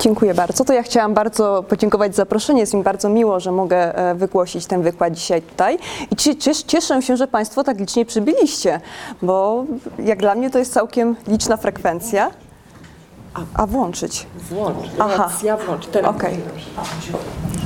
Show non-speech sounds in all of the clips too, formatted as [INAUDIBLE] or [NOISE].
Dziękuję bardzo. To ja chciałam bardzo podziękować za zaproszenie. Jest mi bardzo miło, że mogę e, wygłosić ten wykład dzisiaj tutaj. I cie- cies- cieszę się, że Państwo tak licznie przybyliście, bo jak dla mnie to jest całkiem liczna frekwencja. A włączyć. Włącz, Aha. ja włącz. Teraz. Okej.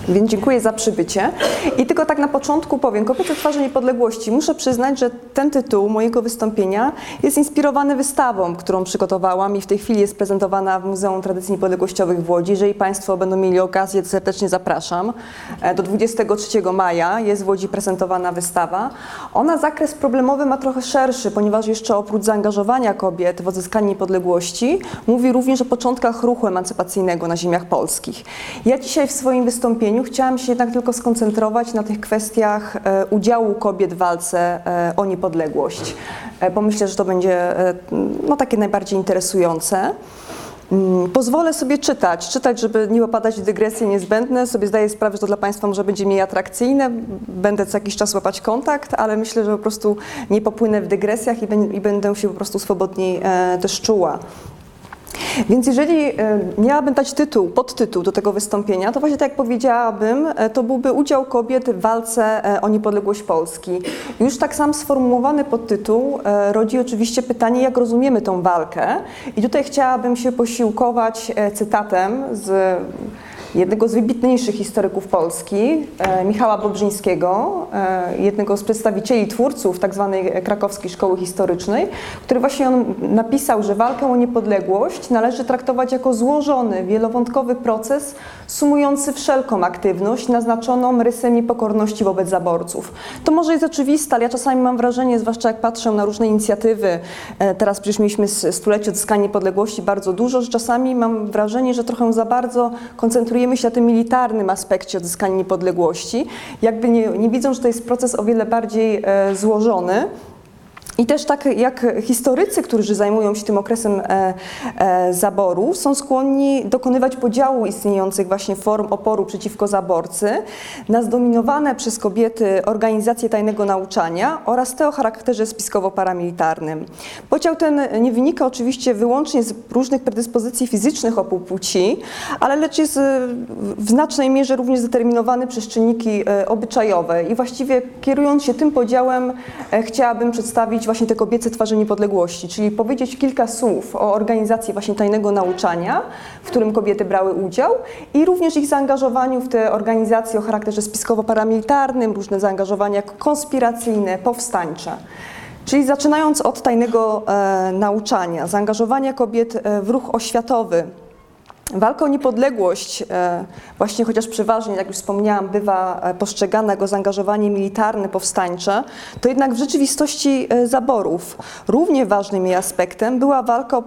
Więc dziękuję za przybycie. I tylko tak na początku powiem, Kobiety Twarze Niepodległości. Muszę przyznać, że ten tytuł mojego wystąpienia jest inspirowany wystawą, którą przygotowałam i w tej chwili jest prezentowana w Muzeum Tradycji Niepodległościowych w Łodzi. Jeżeli Państwo będą mieli okazję, to serdecznie zapraszam. E, Do 23 maja jest w Łodzi prezentowana wystawa. Ona zakres problemowy ma trochę szerszy, ponieważ jeszcze oprócz zaangażowania kobiet w odzyskanie niepodległości, mówi również o początkach ruchu emancypacyjnego na ziemiach polskich. Ja dzisiaj w swoim wystąpieniu chciałam się jednak tylko skoncentrować na tych kwestiach e, udziału kobiet w walce e, o niepodległość, e, bo myślę, że to będzie no, takie najbardziej interesujące. Mm, Pozwolę sobie czytać, czytać, żeby nie opadać w dygresje niezbędne. Sobie zdaję sprawę, że to dla Państwa może będzie mniej atrakcyjne. Będę co jakiś czas łapać kontakt, ale myślę, że po prostu nie popłynę w dygresjach i, bę- i będę się po prostu swobodniej też czuła. Więc jeżeli e, miałabym dać tytuł, podtytuł do tego wystąpienia, to właśnie tak jak powiedziałabym, e, to byłby udział kobiet w walce e, o niepodległość Polski. Już tak sam sformułowany podtytuł rodzi oczywiście pytanie, jak rozumiemy tą walkę. I tutaj chciałabym się posiłkować cytatem z jednego z wybitniejszych historyków Polski, e, Michała Bobrzyńskiego, e, jednego z przedstawicieli twórców tzw. krakowskiej szkoły historycznej, który właśnie on napisał, że walkę o niepodległość należy traktować jako złożony, wielowątkowy proces sumujący wszelką aktywność naznaczoną rysem niepokorności wobec zaborców. To może jest oczywiste, ale ja czasami mam wrażenie, zwłaszcza jak patrzę na różne inicjatywy, e, teraz przecież mieliśmy stulecie odzyskania niepodległości bardzo dużo, że czasami mam wrażenie, że trochę za bardzo koncentrujemy się na tym militarnym aspekcie odzyskania niepodległości, jakby nie, nie widzą, że to jest proces o wiele bardziej e, złożony. I też tak jak historycy, którzy zajmują się tym okresem e, e, zaboru, są skłonni dokonywać podziału istniejących właśnie form oporu przeciwko zaborcy na zdominowane przez kobiety organizacje tajnego nauczania oraz te o charakterze spiskowo-paramilitarnym. Podział ten nie wynika oczywiście wyłącznie z różnych predyspozycji fizycznych obu płci, ale lecz jest e, w znacznej mierze również zdeterminowany przez czynniki e, obyczajowe i właściwie kierując się tym podziałem e, chciałabym przedstawić właśnie te kobiece twarze niepodległości, czyli powiedzieć kilka słów o organizacji właśnie tajnego nauczania, w którym kobiety brały udział i również ich zaangażowaniu w te organizacje o charakterze spiskowo-paramilitarnym, różne zaangażowania konspiracyjne, powstańcze. Czyli zaczynając od tajnego e, nauczania, zaangażowania kobiet e, w ruch oświatowy, Walka o niepodległość, e, właśnie chociaż przeważnie, jak już wspomniałam, bywa e, postrzegana jako zaangażowanie militarne, powstańcze, to jednak w rzeczywistości e, zaborów równie ważnym jej aspektem była walka o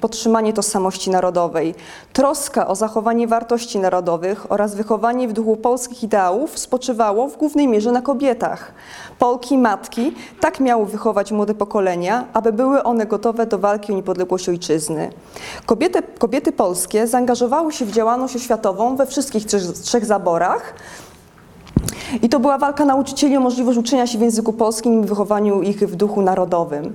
podtrzymanie tożsamości narodowej, troska o zachowanie wartości narodowych oraz wychowanie w duchu polskich ideałów spoczywało w głównej mierze na kobietach. Polki, matki tak miały wychować młode pokolenia, aby były one gotowe do walki o niepodległość ojczyzny. Kobiety, kobiety polskie zaangażowały się w działalność oświatową we wszystkich trzech zaborach. I to była walka nauczycieli o możliwość uczenia się w języku polskim i wychowaniu ich w duchu narodowym.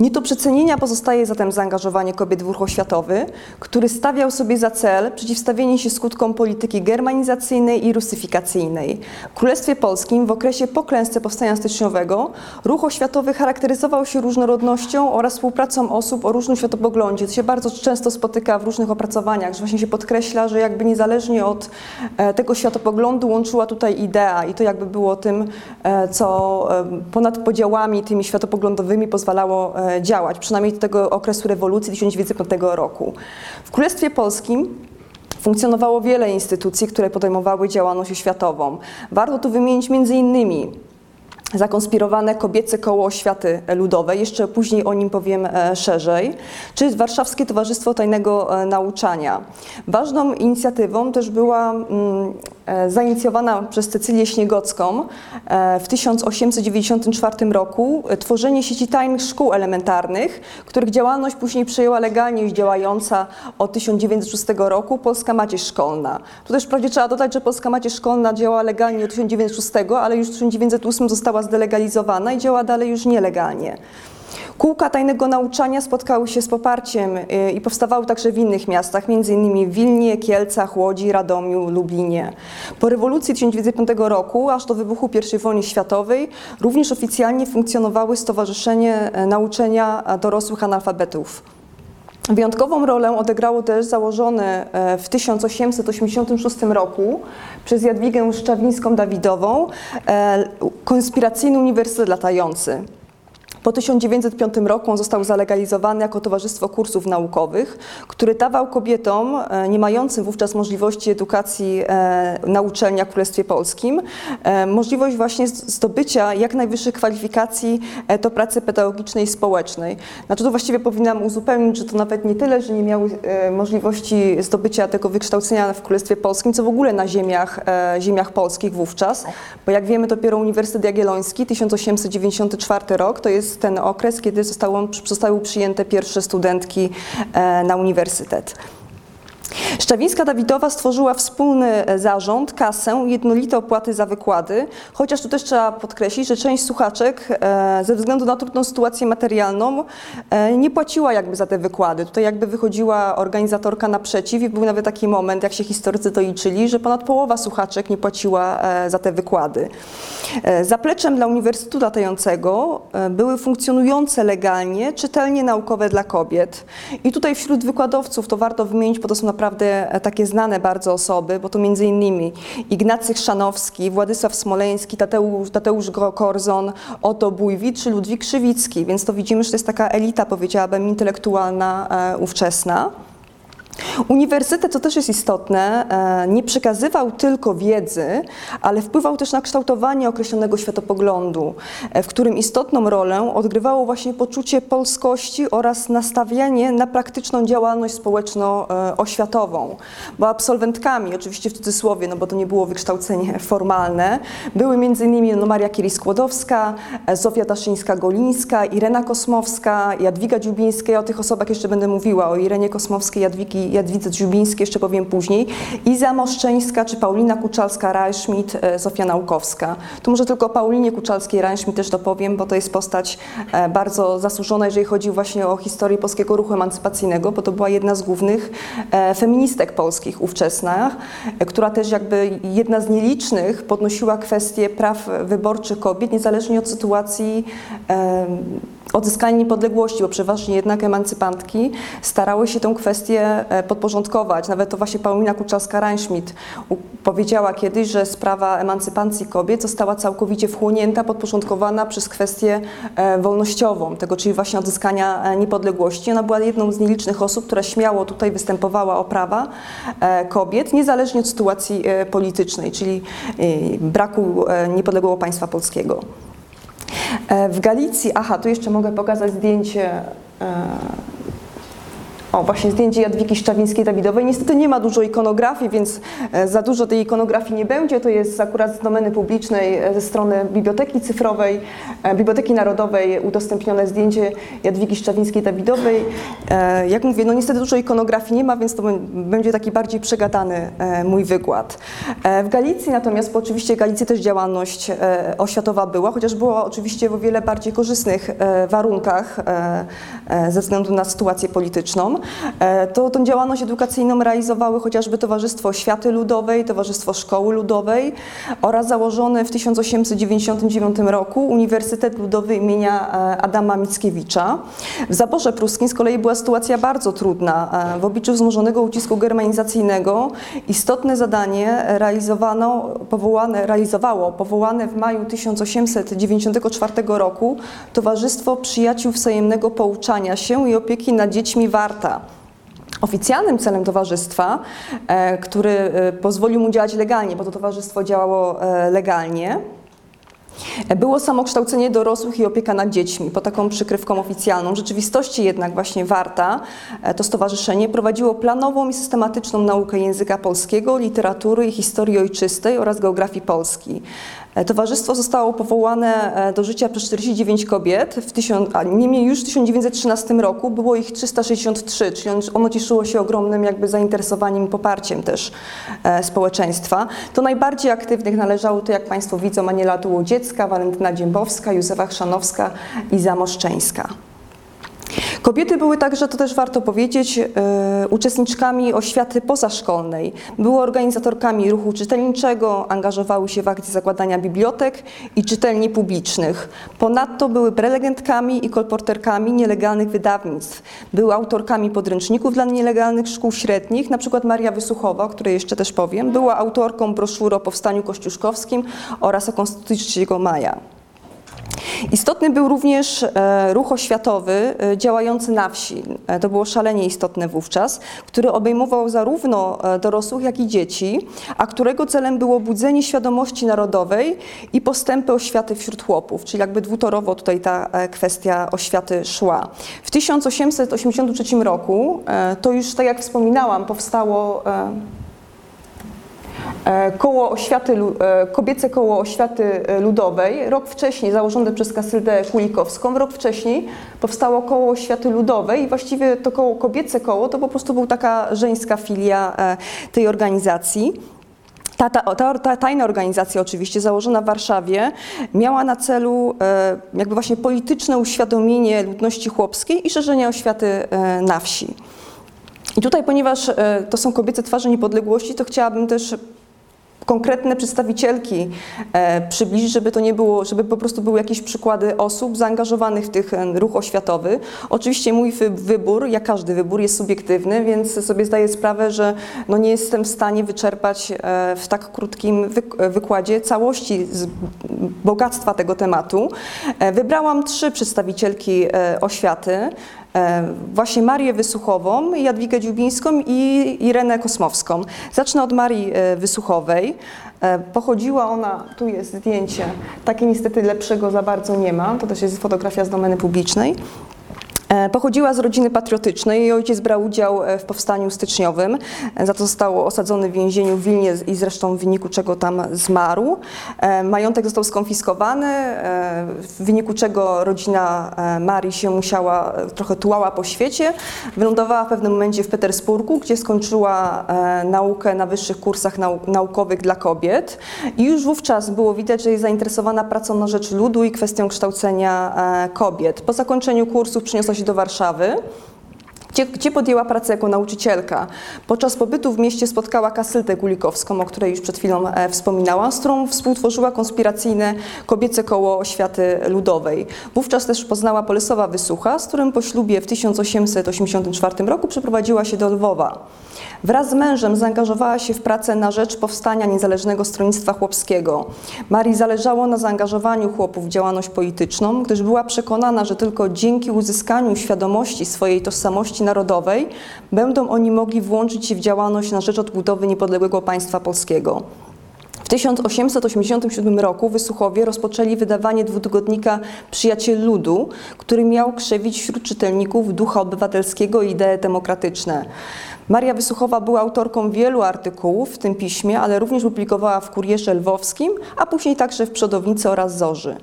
Nie do przecenienia pozostaje zatem zaangażowanie kobiet w ruch oświatowy, który stawiał sobie za cel przeciwstawienie się skutkom polityki germanizacyjnej i rusyfikacyjnej. W Królestwie Polskim w okresie po klęsce Powstania Styczniowego ruch oświatowy charakteryzował się różnorodnością oraz współpracą osób o różnym światopoglądzie. To się bardzo często spotyka w różnych opracowaniach, że właśnie się podkreśla, że jakby niezależnie od e, tego światopoglądu łączyła tutaj idea i to jakby było tym, e, co e, ponad podziałami tymi światopoglądowymi pozwalało e, działać, przynajmniej do tego okresu rewolucji 1905 roku. W Królestwie Polskim funkcjonowało wiele instytucji, które podejmowały działalność oświatową. Warto tu wymienić między innymi zakonspirowane kobiece koło oświaty ludowej, jeszcze później o nim powiem szerzej, czy Warszawskie Towarzystwo Tajnego Nauczania. Ważną inicjatywą też była mm, zainicjowana przez Cecylię Śniegocką e, w 1894 roku e, tworzenie sieci tajnych szkół elementarnych, których działalność później przejęła legalnie już działająca od 1906 roku Polska Macierz Szkolna. Tu też wprawdzie trzeba dodać, że Polska Macierz Szkolna działa legalnie od 1906, ale już w 1908 została zdelegalizowana i działa dalej już nielegalnie. Kółka tajnego nauczania spotkały się z poparciem y, i powstawały także w innych miastach, m.in. w Wilnie, Kielcach, Łodzi, Radomiu, Lublinie. Po rewolucji 1905 roku, aż do wybuchu I wojny światowej, również oficjalnie funkcjonowały Stowarzyszenie e, Nauczenia Dorosłych Analfabetów. Wyjątkową rolę odegrało też założone e, w 1886 roku przez Jadwigę Szczawińską-Dawidową konspiracyjny Uniwersytet Latający. Po 1905 roku on został zalegalizowany jako Towarzystwo Kursów Naukowych, który dawał kobietom e, nie mającym wówczas możliwości edukacji e, na uczelniach w Królestwie Polskim e, możliwość właśnie zdobycia jak najwyższych kwalifikacji do pracy pedagogicznej i społecznej. Znaczy tu właściwie powinnam uzupełnić, że to nawet nie tyle, że nie miały możliwości zdobycia tego wykształcenia w Królestwie Polskim, co w ogóle na ziemiach, ziemiach polskich wówczas, bo jak wiemy dopiero Uniwersytet Jagielloński 1894 rok to jest jest ten okres, kiedy zostało, zostały przyjęte pierwsze studentki e, na uniwersytet. Szczawińska-Dawidowa stworzyła wspólny e, zarząd, kasę, jednolite opłaty za wykłady, chociaż tu też trzeba podkreślić, że część słuchaczek e, ze względu na trudną sytuację materialną e, nie płaciła jakby za te wykłady. Tutaj jakby wychodziła organizatorka naprzeciw i był nawet taki moment, jak się historycy doliczyli, że ponad połowa słuchaczek nie płaciła za te wykłady. Zapleczem dla Uniwersytetu Latającego były funkcjonujące legalnie czytelnie naukowe dla kobiet. I tutaj wśród wykładowców, to warto wymienić, bo to są naprawdę naprawdę takie znane bardzo osoby, bo to między innymi Ignacy Chrzanowski, Władysław Smoleński, Tateusz, Tateusz Korzon, Oto Bujwicz czy Ludwik Krzywicki, więc to widzimy, że to jest taka elita, powiedziałabym, intelektualna e, ówczesna. Uniwersytet, co też jest istotne, e, nie przekazywał tylko wiedzy, ale wpływał też na kształtowanie określonego światopoglądu, e, w którym istotną rolę odgrywało właśnie poczucie polskości oraz nastawianie na praktyczną działalność społeczno-oświatową. Bo absolwentkami, oczywiście w cudzysłowie, no bo to nie było wykształcenie [LAUGHS] formalne, były m.in. No Maria Kieris-Skłodowska, e, Zofia Taszyńska-Golińska, Irena Kosmowska, Jadwiga Dziubińska. Ja o tych osobach jeszcze będę mówiła, o Irenie Kosmowskiej, Jadwigi Jadwidze Dziubińskiej, jeszcze powiem później, Iza Moszczeńska czy Paulina Kuczalska-Rajszmit, e, Zofia Naukowska. Tu może tylko Paulinie Kuczalskiej-Rajszmit też dopowiem, bo to jest postać e, bardzo zasłużona, jeżeli chodzi właśnie o historię polskiego ruchu emancypacyjnego, bo to była jedna z głównych e, feministek polskich ówczesnych, która też jakby jedna z nielicznych podnosiła kwestie praw wyborczych kobiet, niezależnie od sytuacji odzyskania niepodległości, bo przeważnie jednak emancypantki starały się tę kwestię e, podporządkować. Nawet to właśnie Paulina Kuczalska-Reinschmidt powiedziała kiedyś, że sprawa emancypacji kobiet została całkowicie wchłonięta, podporządkowana przez kwestię e, wolnościową, tego czyli właśnie odzyskania e, niepodległości. Ona była jedną z nielicznych osób, która śmiało tutaj występowała o prawa kobiet, niezależnie od sytuacji politycznej, czyli braku niepodległego państwa polskiego. E, w Galicji, aha, tu jeszcze mogę pokazać zdjęcie e, o, właśnie zdjęcie Jadwigi Szczawińskiej-Dawidowej. Niestety nie ma dużo ikonografii, więc e, za dużo tej ikonografii nie będzie. To jest akurat z domeny publicznej ze strony Biblioteki Cyfrowej, Biblioteki Narodowej udostępnione zdjęcie Jadwigi Szczawińskiej-Dawidowej. Jak mówię, no niestety dużo ikonografii nie ma, więc to będzie taki bardziej przegadany mój wykład. W Galicji natomiast, bo oczywiście Galicji też działalność oświatowa była, chociaż była oczywiście w o wiele bardziej korzystnych warunkach ze względu na sytuację polityczną. E, to tą działalność edukacyjną realizowały chociażby Towarzystwo Oświaty Ludowej, Towarzystwo Szkoły Ludowej oraz założony w 1899 roku Uniwersytet Ludowy imienia Adama Mickiewicza. W zaborze pruskim z kolei była sytuacja bardzo trudna. E, w obliczu wzmożonego ucisku germanizacyjnego istotne zadanie realizowano, powołane, realizowało powołane w maju 1894 roku Towarzystwo Przyjaciół Wzajemnego Pouczania się i Opieki nad Dziećmi Warta. Oficjalnym celem towarzystwa, e, który e, pozwolił mu działać legalnie, bo to towarzystwo działało e, legalnie, Było samokształcenie dorosłych i opieka nad dziećmi pod taką przykrywką oficjalną. W rzeczywistości jednak właśnie Warta, to stowarzyszenie, prowadziło planową i systematyczną naukę języka polskiego, literatury i historii ojczystej oraz geografii Polski. E, Towarzystwo zostało powołane e, do życia przez 49 kobiet, w tysiąc, a niemniej już w 1913 roku było ich 363, czyli ono cieszyło się ogromnym jakby zainteresowaniem i poparciem też e, społeczeństwa. Do najbardziej aktywnych należały to, jak Państwo widzą, Aniela Tułodziecka, Walentyna Dziębowska, Józefa Chrzanowska i Zamoszczeńska. Kobiety były także, to też warto powiedzieć, e, uczestniczkami oświaty pozaszkolnej. Były organizatorkami ruchu czytelniczego, angażowały się w akcje zakładania bibliotek i czytelni publicznych. Ponadto były prelegentkami i kolporterkami nielegalnych wydawnictw. Były autorkami podręczników dla nielegalnych szkół średnich, na przykład Maria Wysuchowa, o której jeszcze też powiem. Była autorką broszury o powstaniu kościuszkowskim oraz o Konstytucji 3 maja. Istotny był również e, ruch oświatowy e, działający na wsi. E, To było szalenie istotne wówczas, który obejmował zarówno dorosłych, jak i dzieci, a którego celem było budzenie świadomości narodowej i postępy oświaty wśród chłopów, czyli jakby dwutorowo tutaj ta kwestia oświaty szła. W 1883 roku, to już tak jak wspominałam, powstało Koło oświaty, e, kobiece koło oświaty e, ludowej. Rok wcześniej, założone przez Kasyldę Kulikowską, rok wcześniej powstało koło oświaty ludowej i właściwie to koło kobiece koło to po prostu była taka żeńska filia e, tej organizacji. Ta, ta, ta, ta tajna organizacja, oczywiście założona w Warszawie, miała na celu e, jakby właśnie polityczne uświadomienie ludności chłopskiej i szerzenie oświaty e, na wsi. I tutaj, ponieważ e, to są kobiece twarze niepodległości, to chciałabym też konkretne przedstawicielki e, przybliżyć, żeby to nie było, żeby po prostu były jakieś przykłady osób zaangażowanych w e, ruch oświatowy. Oczywiście mój wy- wybór, jak każdy wybór, jest subiektywny, więc sobie zdaję sprawę, że no nie jestem w stanie wyczerpać e, w tak krótkim wyk- wykładzie całości bogactwa tego tematu. E, Wybrałam trzy przedstawicielki e, oświaty. E, Właśnie Marię Wysuchową, Jadwigę Dziubińską i Irenę Kosmowską. Zacznę od Marii e, Wysuchowej. E, Pochodziła ona, tu jest zdjęcie, takie niestety lepszego za bardzo nie ma, to też jest fotografia z domeny publicznej. E, Pochodziła z rodziny patriotycznej. Jej ojciec brał udział e, w powstaniu styczniowym. E, Za to został osadzony w więzieniu w Wilnie i zresztą w wyniku czego tam zmarł. Majątek został skonfiskowany, w wyniku czego rodzina Marii się musiała, trochę tułała po świecie. Wylądowała w pewnym momencie w Petersburgu, gdzie skończyła naukę na wyższych kursach nau naukowych dla kobiet. I już wówczas było widać, że jest zainteresowana pracą na rzecz ludu i kwestią kształcenia kobiet. Po zakończeniu kursów przyniosła się do Warszawy. Gdzie, gdzie podjęła pracę jako nauczycielka. Podczas pobytu w mieście spotkała Kasyltę Kulikowską, o której już przed chwilą e, wspominałam, z którą współtworzyła konspiracyjne kobiece koło oświaty ludowej. Wówczas też poznała Polesowa Wysucha, z którym po ślubie w 1884 roku przeprowadziła się do Lwowa. Wraz z mężem zaangażowała się w pracę na rzecz powstania niezależnego stronnictwa chłopskiego. Marii zależało na zaangażowaniu chłopów w działalność polityczną, gdyż była przekonana, że tylko dzięki uzyskaniu świadomości swojej tożsamości narodowej będą oni mogli włączyć się w działalność na rzecz odbudowy niepodległego państwa polskiego. W 1887 roku Wysuchowie rozpoczęli wydawanie dwutygodnika Przyjaciel Ludu, który miał krzewić wśród czytelników ducha obywatelskiego i idee demokratyczne. Maria Wysuchowa była autorką wielu artykułów w tym piśmie, ale również publikowała w Kurierze Lwowskim, a później także w Przodownicy oraz Zorzy.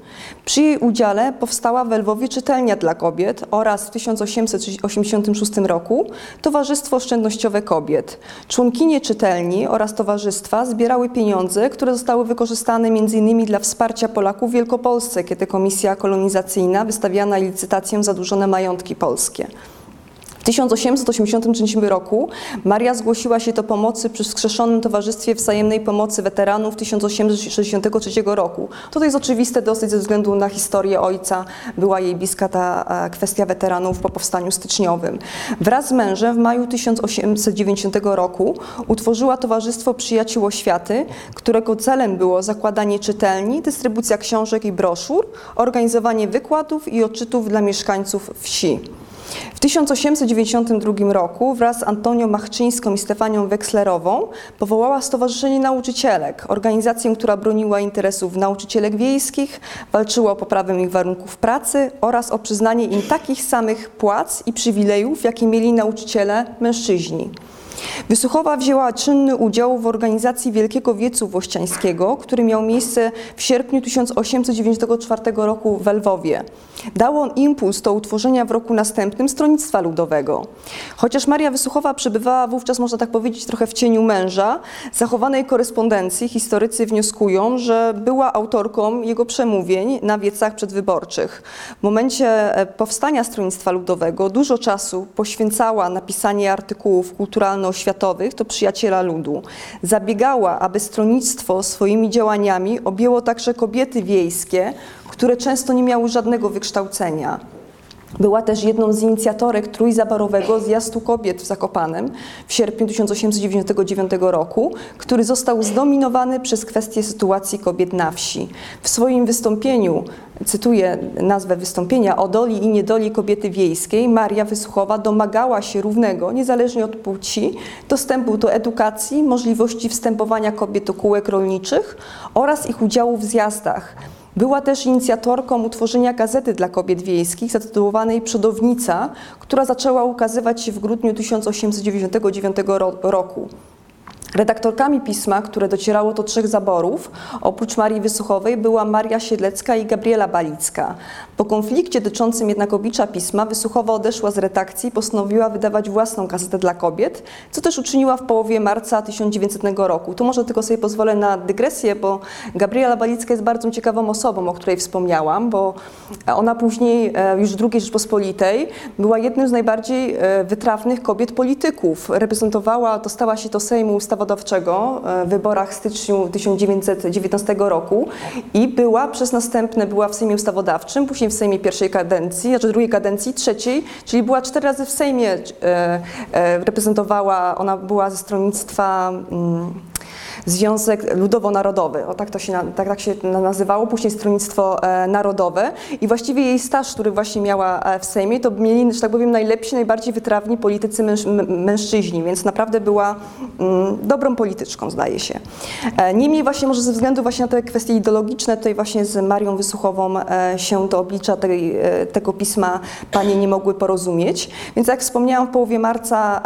Przy jej udziale powstała w Lwowie czytelnia dla kobiet oraz w 1886 roku Towarzystwo Oszczędnościowe Kobiet. Członkinie czytelni oraz towarzystwa zbierały pieniądze, które zostały wykorzystane m.in. dla wsparcia Polaków w Wielkopolsce, kiedy komisja kolonizacyjna wystawiała na licytację zadłużone majątki polskie. W 1883 roku Maria zgłosiła się do pomocy przy wskrzeszonym Towarzystwie Wzajemnej Pomocy Weteranów 1863 roku. To jest oczywiste dosyć ze względu na historię ojca, była jej bliska ta kwestia weteranów po powstaniu styczniowym. Wraz z mężem w maju 1890 roku utworzyła Towarzystwo Przyjaciół Oświaty, którego celem było zakładanie czytelni, dystrybucja książek i broszur, organizowanie wykładów i odczytów dla mieszkańców wsi. W 1892 roku wraz z Antonią Machczyńską i Stefanią Wekslerową powołała Stowarzyszenie Nauczycielek, organizację, która broniła interesów nauczycielek wiejskich, walczyła o poprawę ich warunków pracy oraz o przyznanie im takich samych płac i przywilejów, jakie mieli nauczyciele mężczyźni. Wysuchowa wzięła czynny udział w organizacji Wielkiego Wiecu Włościańskiego, który miał miejsce w sierpniu 1894 roku w Lwowie. Dał on impuls do utworzenia w roku następnym Stronnictwa Ludowego. Chociaż Maria Wysuchowa przebywała wówczas, można tak powiedzieć, trochę w cieniu męża, zachowanej korespondencji historycy wnioskują, że była autorką jego przemówień na wiecach przedwyborczych. W momencie e, powstania Stronnictwa Ludowego dużo czasu poświęcała na pisanie artykułów kulturalno-oświatowych do przyjaciela ludu. Zabiegała, aby stronnictwo swoimi działaniami objęło także kobiety wiejskie, które często nie miały żadnego wykształcenia. Była też jedną z inicjatorek trójzabarowego zjazdu kobiet w Zakopanem w sierpniu 1899 roku, który został zdominowany przez kwestię sytuacji kobiet na wsi. W swoim wystąpieniu, cytuję nazwę wystąpienia, o doli i niedoli kobiety wiejskiej, Maria Wysłuchowa domagała się równego, niezależnie od płci, dostępu do edukacji, możliwości wstępowania kobiet do kółek rolniczych oraz ich udziału w zjazdach. Była też inicjatorką utworzenia gazety dla kobiet wiejskich zatytułowanej Przodownica, która zaczęła ukazywać się w grudniu 1899 roku. Redaktorkami pisma, które docierało do trzech zaborów, oprócz Marii Wysuchowej, była Maria Siedlecka i Gabriela Balicka. Po konflikcie dotyczącym jednak oblicza pisma, Wysuchowa odeszła z redakcji i postanowiła wydawać własną gazetę dla kobiet, co też uczyniła w połowie marca 1900 roku. Tu może tylko sobie pozwolę na dygresję, bo Gabriela Balicka jest bardzo ciekawą osobą, o której wspomniałam, bo ona później, e, już II Rzeczpospolitej, była jednym z najbardziej e, wytrawnych kobiet polityków. Reprezentowała, dostała się do Sejmu ustaw Ustawodawczego e, w wyborach w styczniu 1919 roku i była przez następne, była w Sejmie Ustawodawczym, później w Sejmie pierwszej kadencji, znaczy drugiej kadencji, trzeciej, czyli była cztery razy w Sejmie, e, e, reprezentowała, ona była ze stronnictwa mm, Związek Ludowo-Narodowy, o tak to się, tak, tak się nazywało, później Stronnictwo e, Narodowe. I właściwie jej staż, który właśnie miała e, w Sejmie, to mieli, że tak powiem, najlepsi, najbardziej wytrawni politycy męż, mężczyźni, więc naprawdę była mm, dobrą polityczką, zdaje się. E, niemniej właśnie może ze względu właśnie na te kwestie ideologiczne, tutaj właśnie z Marią Wysuchową się do oblicza tej, tego pisma panie nie mogły porozumieć, więc jak wspomniałam, w połowie marca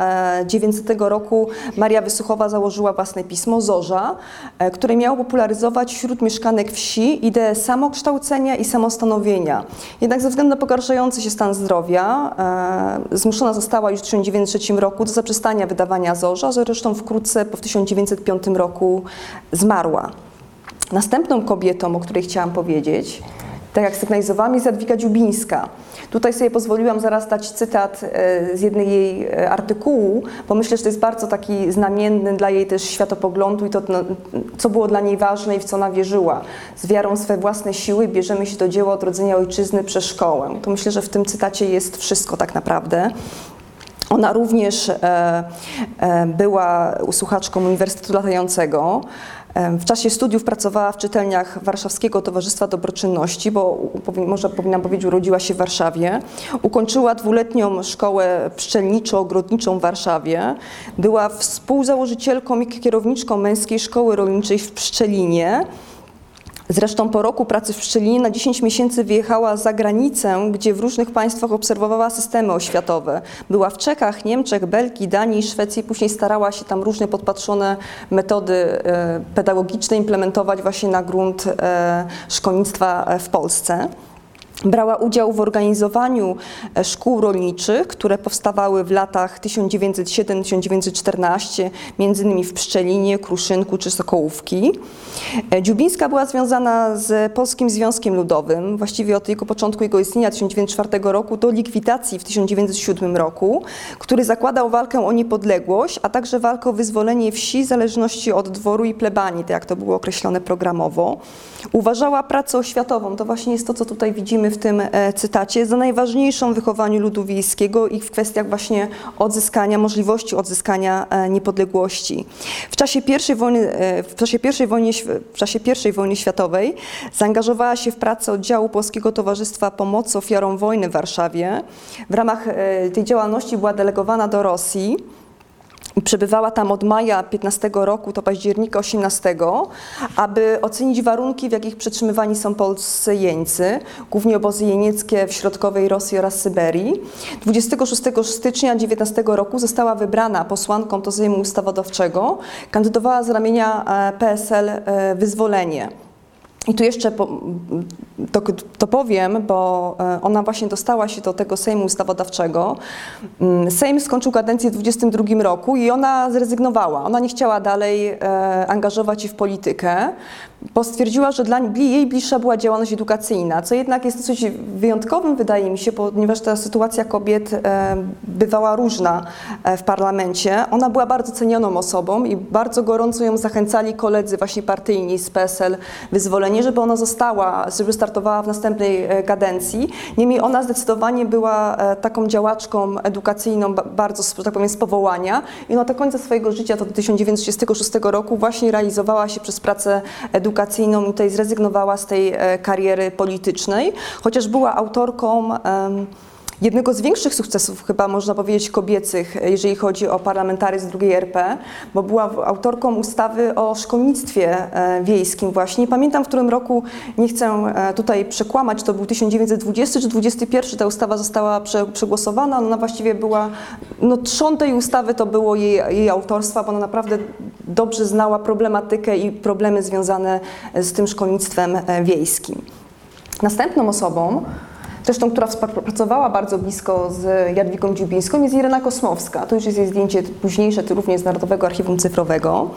900 roku Maria Wysuchowa założyła własne pismo ZORZA, E, które miało popularyzować wśród mieszkanek wsi ideę samokształcenia i samostanowienia. Jednak ze względu na pogarszający się stan zdrowia e, zmuszona została już w 1903 roku do zaprzestania wydawania zorza, zresztą wkrótce po 1905 roku zmarła. Następną kobietą, o której chciałam powiedzieć, tak jak sygnalizowałam, jest Jadwiga Dziubińska. Tutaj sobie pozwoliłam zaraz dać cytat e, z jednej jej e, artykułu, bo myślę, że to jest bardzo taki znamienny dla jej też światopoglądu i to, no, co było dla niej ważne i w co ona wierzyła. Z wiarą swe własne siły bierzemy się do dzieła odrodzenia ojczyzny przez szkołę. To myślę, że w tym cytacie jest wszystko tak naprawdę. Ona również e, była słuchaczką Uniwersytetu Latającego. W czasie studiów pracowała w czytelniach Warszawskiego Towarzystwa Dobroczynności, bo może powinnam powiedzieć, urodziła się w Warszawie. Ukończyła dwuletnią szkołę pszczelniczo-ogrodniczą w Warszawie. Była współzałożycielką i kierowniczką Męskiej Szkoły Rolniczej w Pszczelinie. Zresztą po roku pracy w Pszczelinie na 10 miesięcy wyjechała za granicę, gdzie w różnych państwach obserwowała systemy oświatowe. Była w Czechach, Niemczech, Belgii, Danii, Szwecji, później starała się tam różne podpatrzone metody e, pedagogiczne implementować właśnie na grunt e, szkolnictwa w Polsce. Brała udział w organizowaniu e, szkół rolniczych, które powstawały w latach 1907-1914, między innymi w Pszczelinie, Kruszynku czy Sokołówki. E, Dziubińska była związana z Polskim Związkiem Ludowym, właściwie od jego początku jego istnienia 1904 roku do likwidacji w 1907 roku, który zakładał walkę o niepodległość, a także walkę o wyzwolenie wsi w zależności od dworu i plebanii, tak jak to było określone programowo. Uważała pracę oświatową, to właśnie jest to, co tutaj widzimy w tym e, cytacie, za najważniejszą w wychowaniu ludu wiejskiego i w kwestiach właśnie odzyskania, możliwości odzyskania e, niepodległości. W czasie pierwszej wojny, e, w czasie pierwszej wojny, w czasie pierwszej wojny światowej zaangażowała się w pracę oddziału Polskiego Towarzystwa Pomocy Ofiarom Wojny w Warszawie. W ramach tej działalności była delegowana do Rosji. Przebywała tam od maja 15 roku do października 18, aby ocenić warunki, w jakich przetrzymywani są polscy jeńcy, głównie obozy jenieckie w środkowej Rosji oraz Syberii. 26 stycznia 19 roku została wybrana posłanką do Sejmu Ustawodawczego. Kandydowała z ramienia e, PSL e, Wyzwolenie. I tu jeszcze po, to, to, powiem, bo e, ona właśnie dostała się do tego Sejmu Ustawodawczego. Mm, Sejm skończył kadencję w 22 roku i ona zrezygnowała. Ona nie chciała dalej e, angażować się w politykę, bo stwierdziła, że dla jej bliższa była działalność edukacyjna, co jednak jest dosyć wyjątkowym, wydaje mi się, ponieważ ta sytuacja kobiet e, bywała różna w parlamencie. Ona była bardzo cenioną osobą i bardzo gorąco ją zachęcali koledzy właśnie partyjni z PSL Wyzwolenia nie żeby ona została, żeby startowała w następnej e, kadencji. Niemniej ona zdecydowanie była e, taką działaczką edukacyjną bardzo, tak powiem, z powołania i ona do końca swojego życia, to do 1936 roku właśnie realizowała się przez pracę edukacyjną i tutaj zrezygnowała z tej e, kariery politycznej, chociaż była autorką jednego z większych sukcesów, chyba można powiedzieć, kobiecych, jeżeli chodzi o parlamentaryzm drugiej RP, bo była autorką ustawy o szkolnictwie e, wiejskim właśnie. Pamiętam, w którym roku, nie chcę e, tutaj przekłamać, to był 1920 czy 21, ta ustawa została przegłosowana, ona właściwie była, no trzon tej ustawy to było jej, jej autorstwa, bo ona naprawdę dobrze znała problematykę i problemy związane z tym szkolnictwem e, wiejskim. Następną osobą, Zresztą, która współpracowała bardzo blisko z Jadwigą Dziubińską jest Irena Kosmowska. To już jest jej zdjęcie późniejsze, również z Narodowego Archiwum Cyfrowego.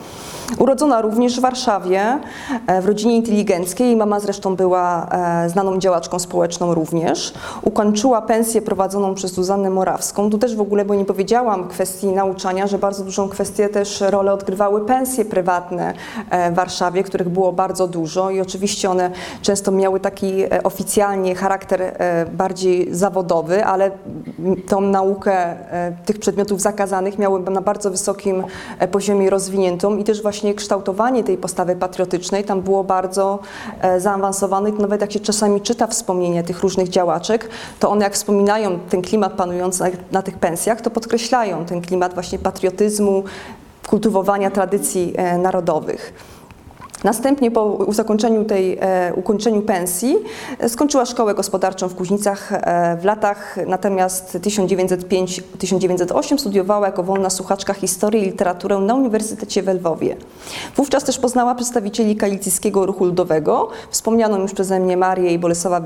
Urodzona również w Warszawie, e, w rodzinie inteligenckiej. Mama zresztą była e, znaną działaczką społeczną również. Ukończyła pensję prowadzoną przez Zuzannę Morawską. Tu też w ogóle, bo nie powiedziałam kwestii nauczania, że bardzo dużą kwestię też rolę odgrywały pensje prywatne e, w Warszawie, których było bardzo dużo i oczywiście one często miały taki oficjalnie charakter bardziej zawodowy, ale tą naukę tych przedmiotów zakazanych miały na bardzo wysokim poziomie rozwiniętą i też właśnie właśnie kształtowanie tej postawy patriotycznej tam było bardzo e, zaawansowane. Nawet jak się czasami czyta wspomnienia tych różnych działaczek, to one jak wspominają ten klimat panujący na, na tych pensjach, to podkreślają ten klimat właśnie patriotyzmu, kultywowania tradycji e, narodowych. Następnie po tej, e, ukończeniu pensji e, skończyła szkołę gospodarczą w Kuźnicach e, w latach natomiast 1905-1908 studiowała jako wolna słuchaczka historię i literaturę na Uniwersytecie w Lwowie. Wówczas też poznała przedstawicieli kalicyjskiego ruchu ludowego, wspomnianą już przeze mnie Marię i Bolesława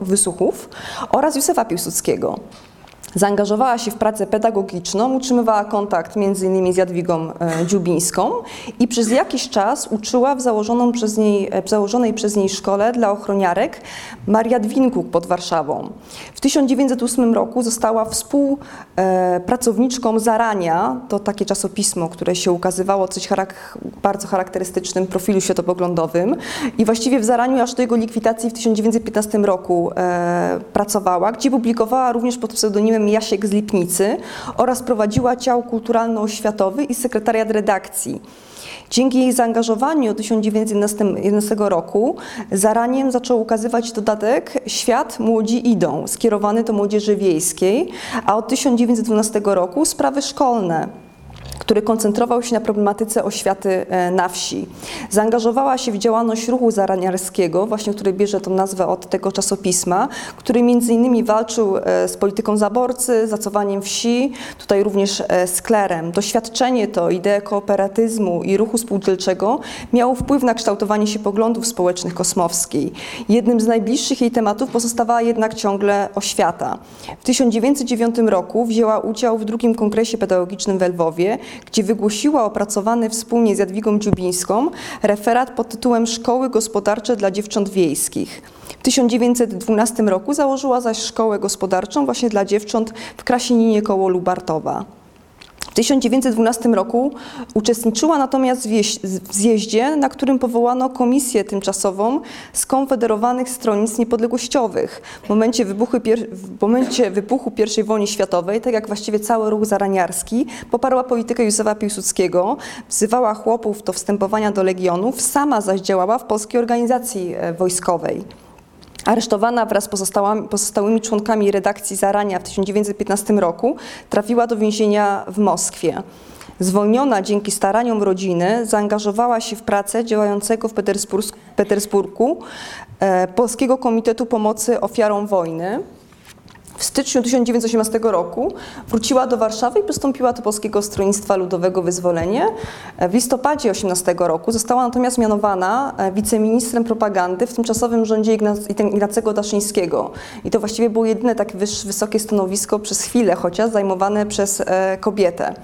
Wysuchów oraz Józefa Piłsudskiego. Zaangażowała się w pracę pedagogiczną, utrzymywała kontakt m.in. z Jadwigą e, Dziubińską i przez jakiś czas uczyła w założoną przez niej, e, w założonej przez niej szkole dla ochroniarek Maria Dwinkuk pod Warszawą. W 1908 roku została współpracowniczką Zarania, to takie czasopismo, które się ukazywało coś charak bardzo charakterystycznym profilu światopoglądowym i właściwie w Zaraniu aż do jego likwidacji w 1915 roku e, pracowała, gdzie publikowała również pod pseudonimem Jasiek z Lipnicy oraz prowadziła ciał kulturalno-oświatowy i sekretariat redakcji. Dzięki jej zaangażowaniu od 1911 roku zaraniem zaczął ukazywać dodatek Świat Młodzi Idą, skierowany do młodzieży wiejskiej, a od 1912 roku sprawy szkolne który koncentrował się na problematyce oświaty e, na wsi. Zaangażowała się w działalność ruchu zaraniarskiego, właśnie który bierze tą nazwę od tego czasopisma, który między innymi walczył e, z polityką zaborcy, zacowaniem wsi, tutaj również e, z klerem. Doświadczenie to, ideę kooperatyzmu i ruchu spółdzielczego miało wpływ na kształtowanie się poglądów społecznych Kosmowskiej. Jednym z najbliższych jej tematów pozostawała jednak ciągle oświata. W 1909 roku wzięła udział w drugim kongresie pedagogicznym w Lwowie, gdzie wygłosiła opracowany wspólnie z Jadwigą Dziubińską referat pod tytułem Szkoły gospodarcze dla dziewcząt wiejskich. W 1912 roku założyła zaś szkołę gospodarczą właśnie dla dziewcząt w Krasieninie koło Lubartowa. W 1912 roku uczestniczyła natomiast w zjeździe, na którym powołano komisję tymczasową skonfederowanych stronnictw niepodległościowych. W momencie w momencie wybuchu I wojny światowej, tak jak właściwie cały ruch zaraniarski, poparła politykę Józefa Piłsudskiego, wzywała chłopów do wstępowania do legionów, sama zaś działała w polskiej organizacji e, wojskowej. Aresztowana wraz z pozostałymi członkami redakcji Zarania w 1915 roku, trafiła do więzienia w Moskwie. Zwolniona dzięki staraniom rodziny, zaangażowała się w pracę działającego w Petersburgu e, Polskiego Komitetu Pomocy Ofiarom Wojny. W styczniu 1918 roku wróciła do Warszawy i przystąpiła do Polskiego Stronnictwa Ludowego Wyzwolenie. W listopadzie 18 roku została natomiast mianowana e, wiceministrem propagandy w tymczasowym rządzie Ignacego Daszyńskiego. I to właściwie było jedyne takie wysokie stanowisko przez chwilę chociaż zajmowane przez e, kobietę.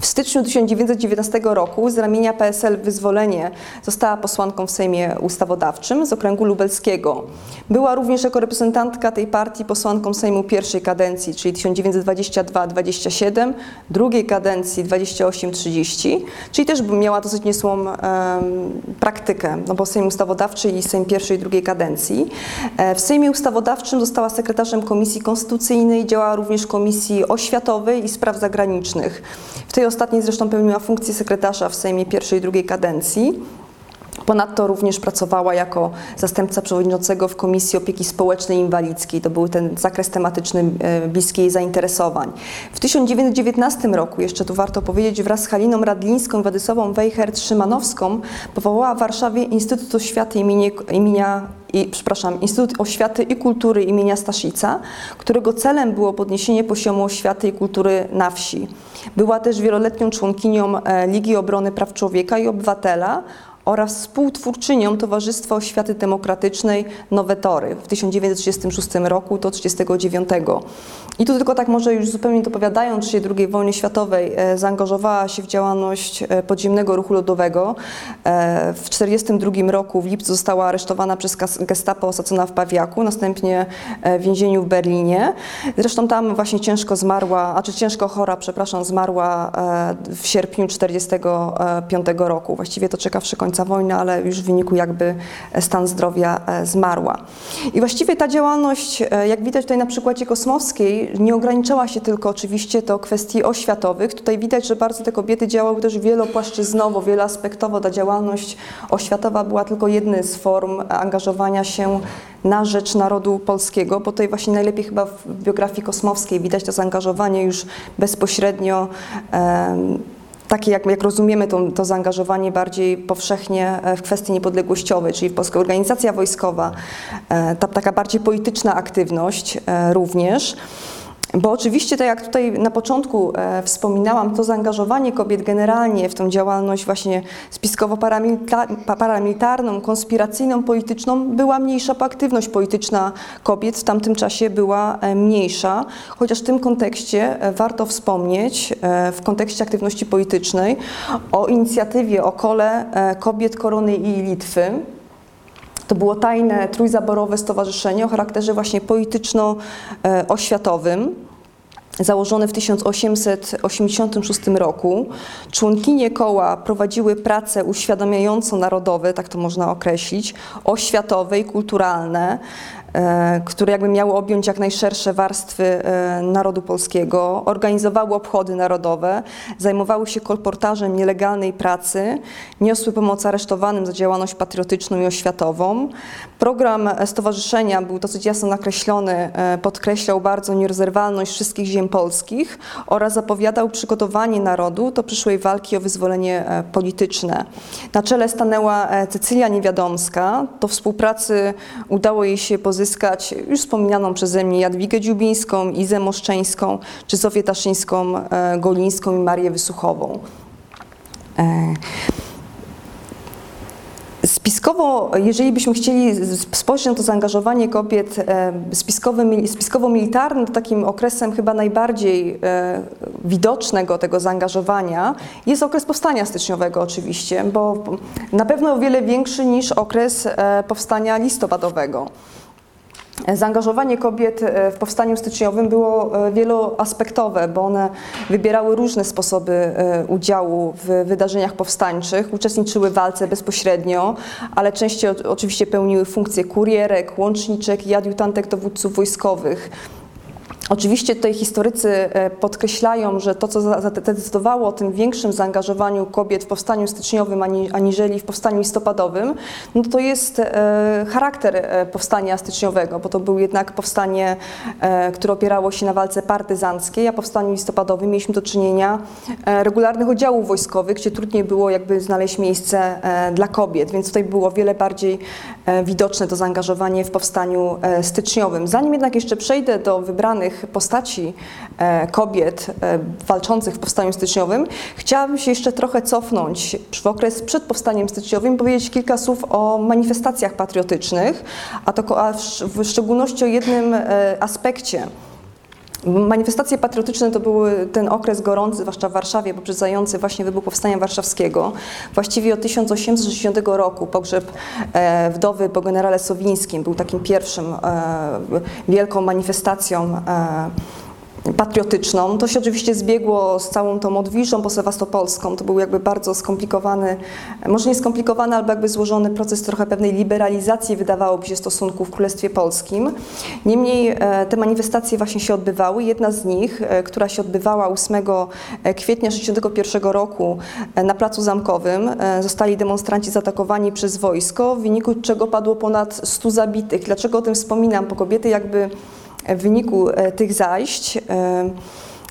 W styczniu 1919 roku z ramienia PSL Wyzwolenie została posłanką w Sejmie Ustawodawczym z okręgu lubelskiego. Była również jako reprezentantka tej partii posłanką Sejmu pierwszej kadencji, czyli 1922-27, drugiej kadencji 28-30, czyli też miała dosyć niesłą um, praktykę, no bo Sejm Ustawodawczy i Sejm pierwszej i drugiej kadencji. E, w Sejmie Ustawodawczym została sekretarzem Komisji Konstytucyjnej, działała również Komisji Oświatowej i Spraw Zagranicznych. W tej ostatniej zresztą pełniła funkcję sekretarza w Sejmie pierwszej i drugiej kadencji. Ponadto również pracowała jako zastępca przewodniczącego w Komisji Opieki Społecznej Inwalidzkiej. To był ten zakres tematyczny e, bliski jej zainteresowań. W 1919 roku, jeszcze tu warto powiedzieć, wraz z Haliną Radlińską i Władysławą Wejhert-Szymanowską powołała w Warszawie Instytut Oświaty imienia, imienia i, przepraszam, Instytut Oświaty i Kultury imienia Staszica, którego celem było podniesienie poziomu oświaty i kultury na wsi. Była też wieloletnią członkinią e, Ligi Obrony Praw Człowieka i Obywatela oraz współtwórczynią Towarzystwa Oświaty Demokratycznej Nowe Tory w 1936 roku do 1939. I tu tylko tak może już zupełnie dopowiadając się II wojny światowej, e, zaangażowała się w działalność e, podziemnego ruchu ludowego. E, w 1942 roku w lipcu została aresztowana przez gestapo, osadzona w Pawiaku, następnie w więzieniu w Berlinie. Zresztą tam właśnie ciężko zmarła, a czy ciężko chora, przepraszam, zmarła w sierpniu 1945 roku. Właściwie to czekawszy końca wojny, ale już w wyniku jakby stan zdrowia zmarła. I właściwie ta działalność, jak widać tutaj na przykładzie Kosmowskiej, nie ograniczała się tylko oczywiście do kwestii oświatowych. Tutaj widać, że bardzo te kobiety działały też wielopłaszczyznowo, wieloaspektowo. Ta działalność oświatowa była tylko jednym z form angażowania się na rzecz narodu polskiego, bo tutaj właśnie najlepiej chyba w biografii kosmowskiej widać to zaangażowanie już bezpośrednio takie, jak, jak rozumiemy to, to zaangażowanie bardziej powszechnie e, w kwestii niepodległościowej, czyli Polska Organizacja Wojskowa, e, ta taka bardziej polityczna aktywność e, również. Bo oczywiście, tak jak tutaj na początku e, wspominałam, to zaangażowanie kobiet generalnie w tą działalność właśnie spiskowo-paramilitarną, konspiracyjną, polityczną była mniejsza, bo aktywność polityczna kobiet w tamtym czasie była e, mniejsza, chociaż w tym kontekście e, warto wspomnieć, e, w kontekście aktywności politycznej, o inicjatywie o kole e, kobiet Korony i Litwy, to było tajne trójzaborowe stowarzyszenie o charakterze właśnie polityczno-oświatowym założone w 1886 roku. Członkinie koła prowadziły prace uświadamiająco narodowe, tak to można określić, oświatowe i kulturalne, które jakby miały objąć jak najszersze warstwy e, narodu polskiego, organizowały obchody narodowe, zajmowały się kolportażem nielegalnej pracy, niosły pomoc aresztowanym za działalność patriotyczną i oświatową. Program stowarzyszenia był dosyć jasno nakreślony, e, podkreślał bardzo nierozerwalność wszystkich ziem polskich oraz zapowiadał przygotowanie narodu do przyszłej walki o wyzwolenie polityczne. Na czele stanęła Cecylia Niewiadomska. Do współpracy udało jej się pozyskać już wspomnianą przeze mnie Jadwigę Dziubińską, Izę Moszczeńską, czy Zofię Taszyńską, e, Golińską i Marię Wysuchową. E, spiskowo, jeżeli byśmy chcieli spojrzeć na to zaangażowanie kobiet e, spiskowo-militarne, to takim okresem chyba najbardziej widocznego tego zaangażowania jest okres powstania styczniowego oczywiście, bo na pewno o wiele większy niż okres powstania listopadowego. Zaangażowanie kobiet e, w powstaniu styczniowym było e, wieloaspektowe, bo one wybierały różne sposoby e, udziału w wydarzeniach powstańczych, uczestniczyły w walce bezpośrednio, ale częściej oczywiście pełniły funkcje kurierek, łączniczek i adiutantek dowódców wojskowych. Oczywiście tutaj historycy e, podkreślają, że to, co zadecydowało o tym większym zaangażowaniu kobiet w powstaniu styczniowym aniżeli w powstaniu listopadowym, no to jest e, charakter e, powstania styczniowego, bo to był jednak powstanie, które opierało się na walce partyzanckiej, a powstaniu listopadowym mieliśmy do czynienia regularnych oddziałów wojskowych, gdzie trudniej było jakby znaleźć miejsce dla kobiet, więc tutaj było wiele bardziej widoczne to zaangażowanie w powstaniu styczniowym. Zanim jednak jeszcze przejdę do wybranych postaci e, kobiet e, walczących w powstaniu styczniowym, chciałabym się jeszcze trochę cofnąć w okres przed powstaniem styczniowym powiedzieć kilka słów o manifestacjach patriotycznych, a, to, a w szczególności o jednym e, aspekcie. Manifestacje patriotyczne to był ten okres gorący, zwłaszcza w Warszawie, poprzedzający właśnie wybuch Powstania Warszawskiego. Właściwie od 1860 roku pogrzeb wdowy po generale Sowińskim był takim pierwszym wielką manifestacją patriotyczną. To się oczywiście zbiegło z całą tą odwiżą posewastopolską. To był jakby bardzo skomplikowany, może nie skomplikowany, albo jakby złożony proces trochę pewnej liberalizacji, wydawałoby się, stosunków w Królestwie Polskim. Niemniej e, te manifestacje właśnie się odbywały. Jedna z nich, e, która się odbywała 8 e, kwietnia 1961 roku na Placu Zamkowym, zostali demonstranci zaatakowani przez wojsko, w wyniku czego padło ponad 100 zabitych. Dlaczego o tym wspominam? Bo kobiety jakby w wyniku e, tych zajść e,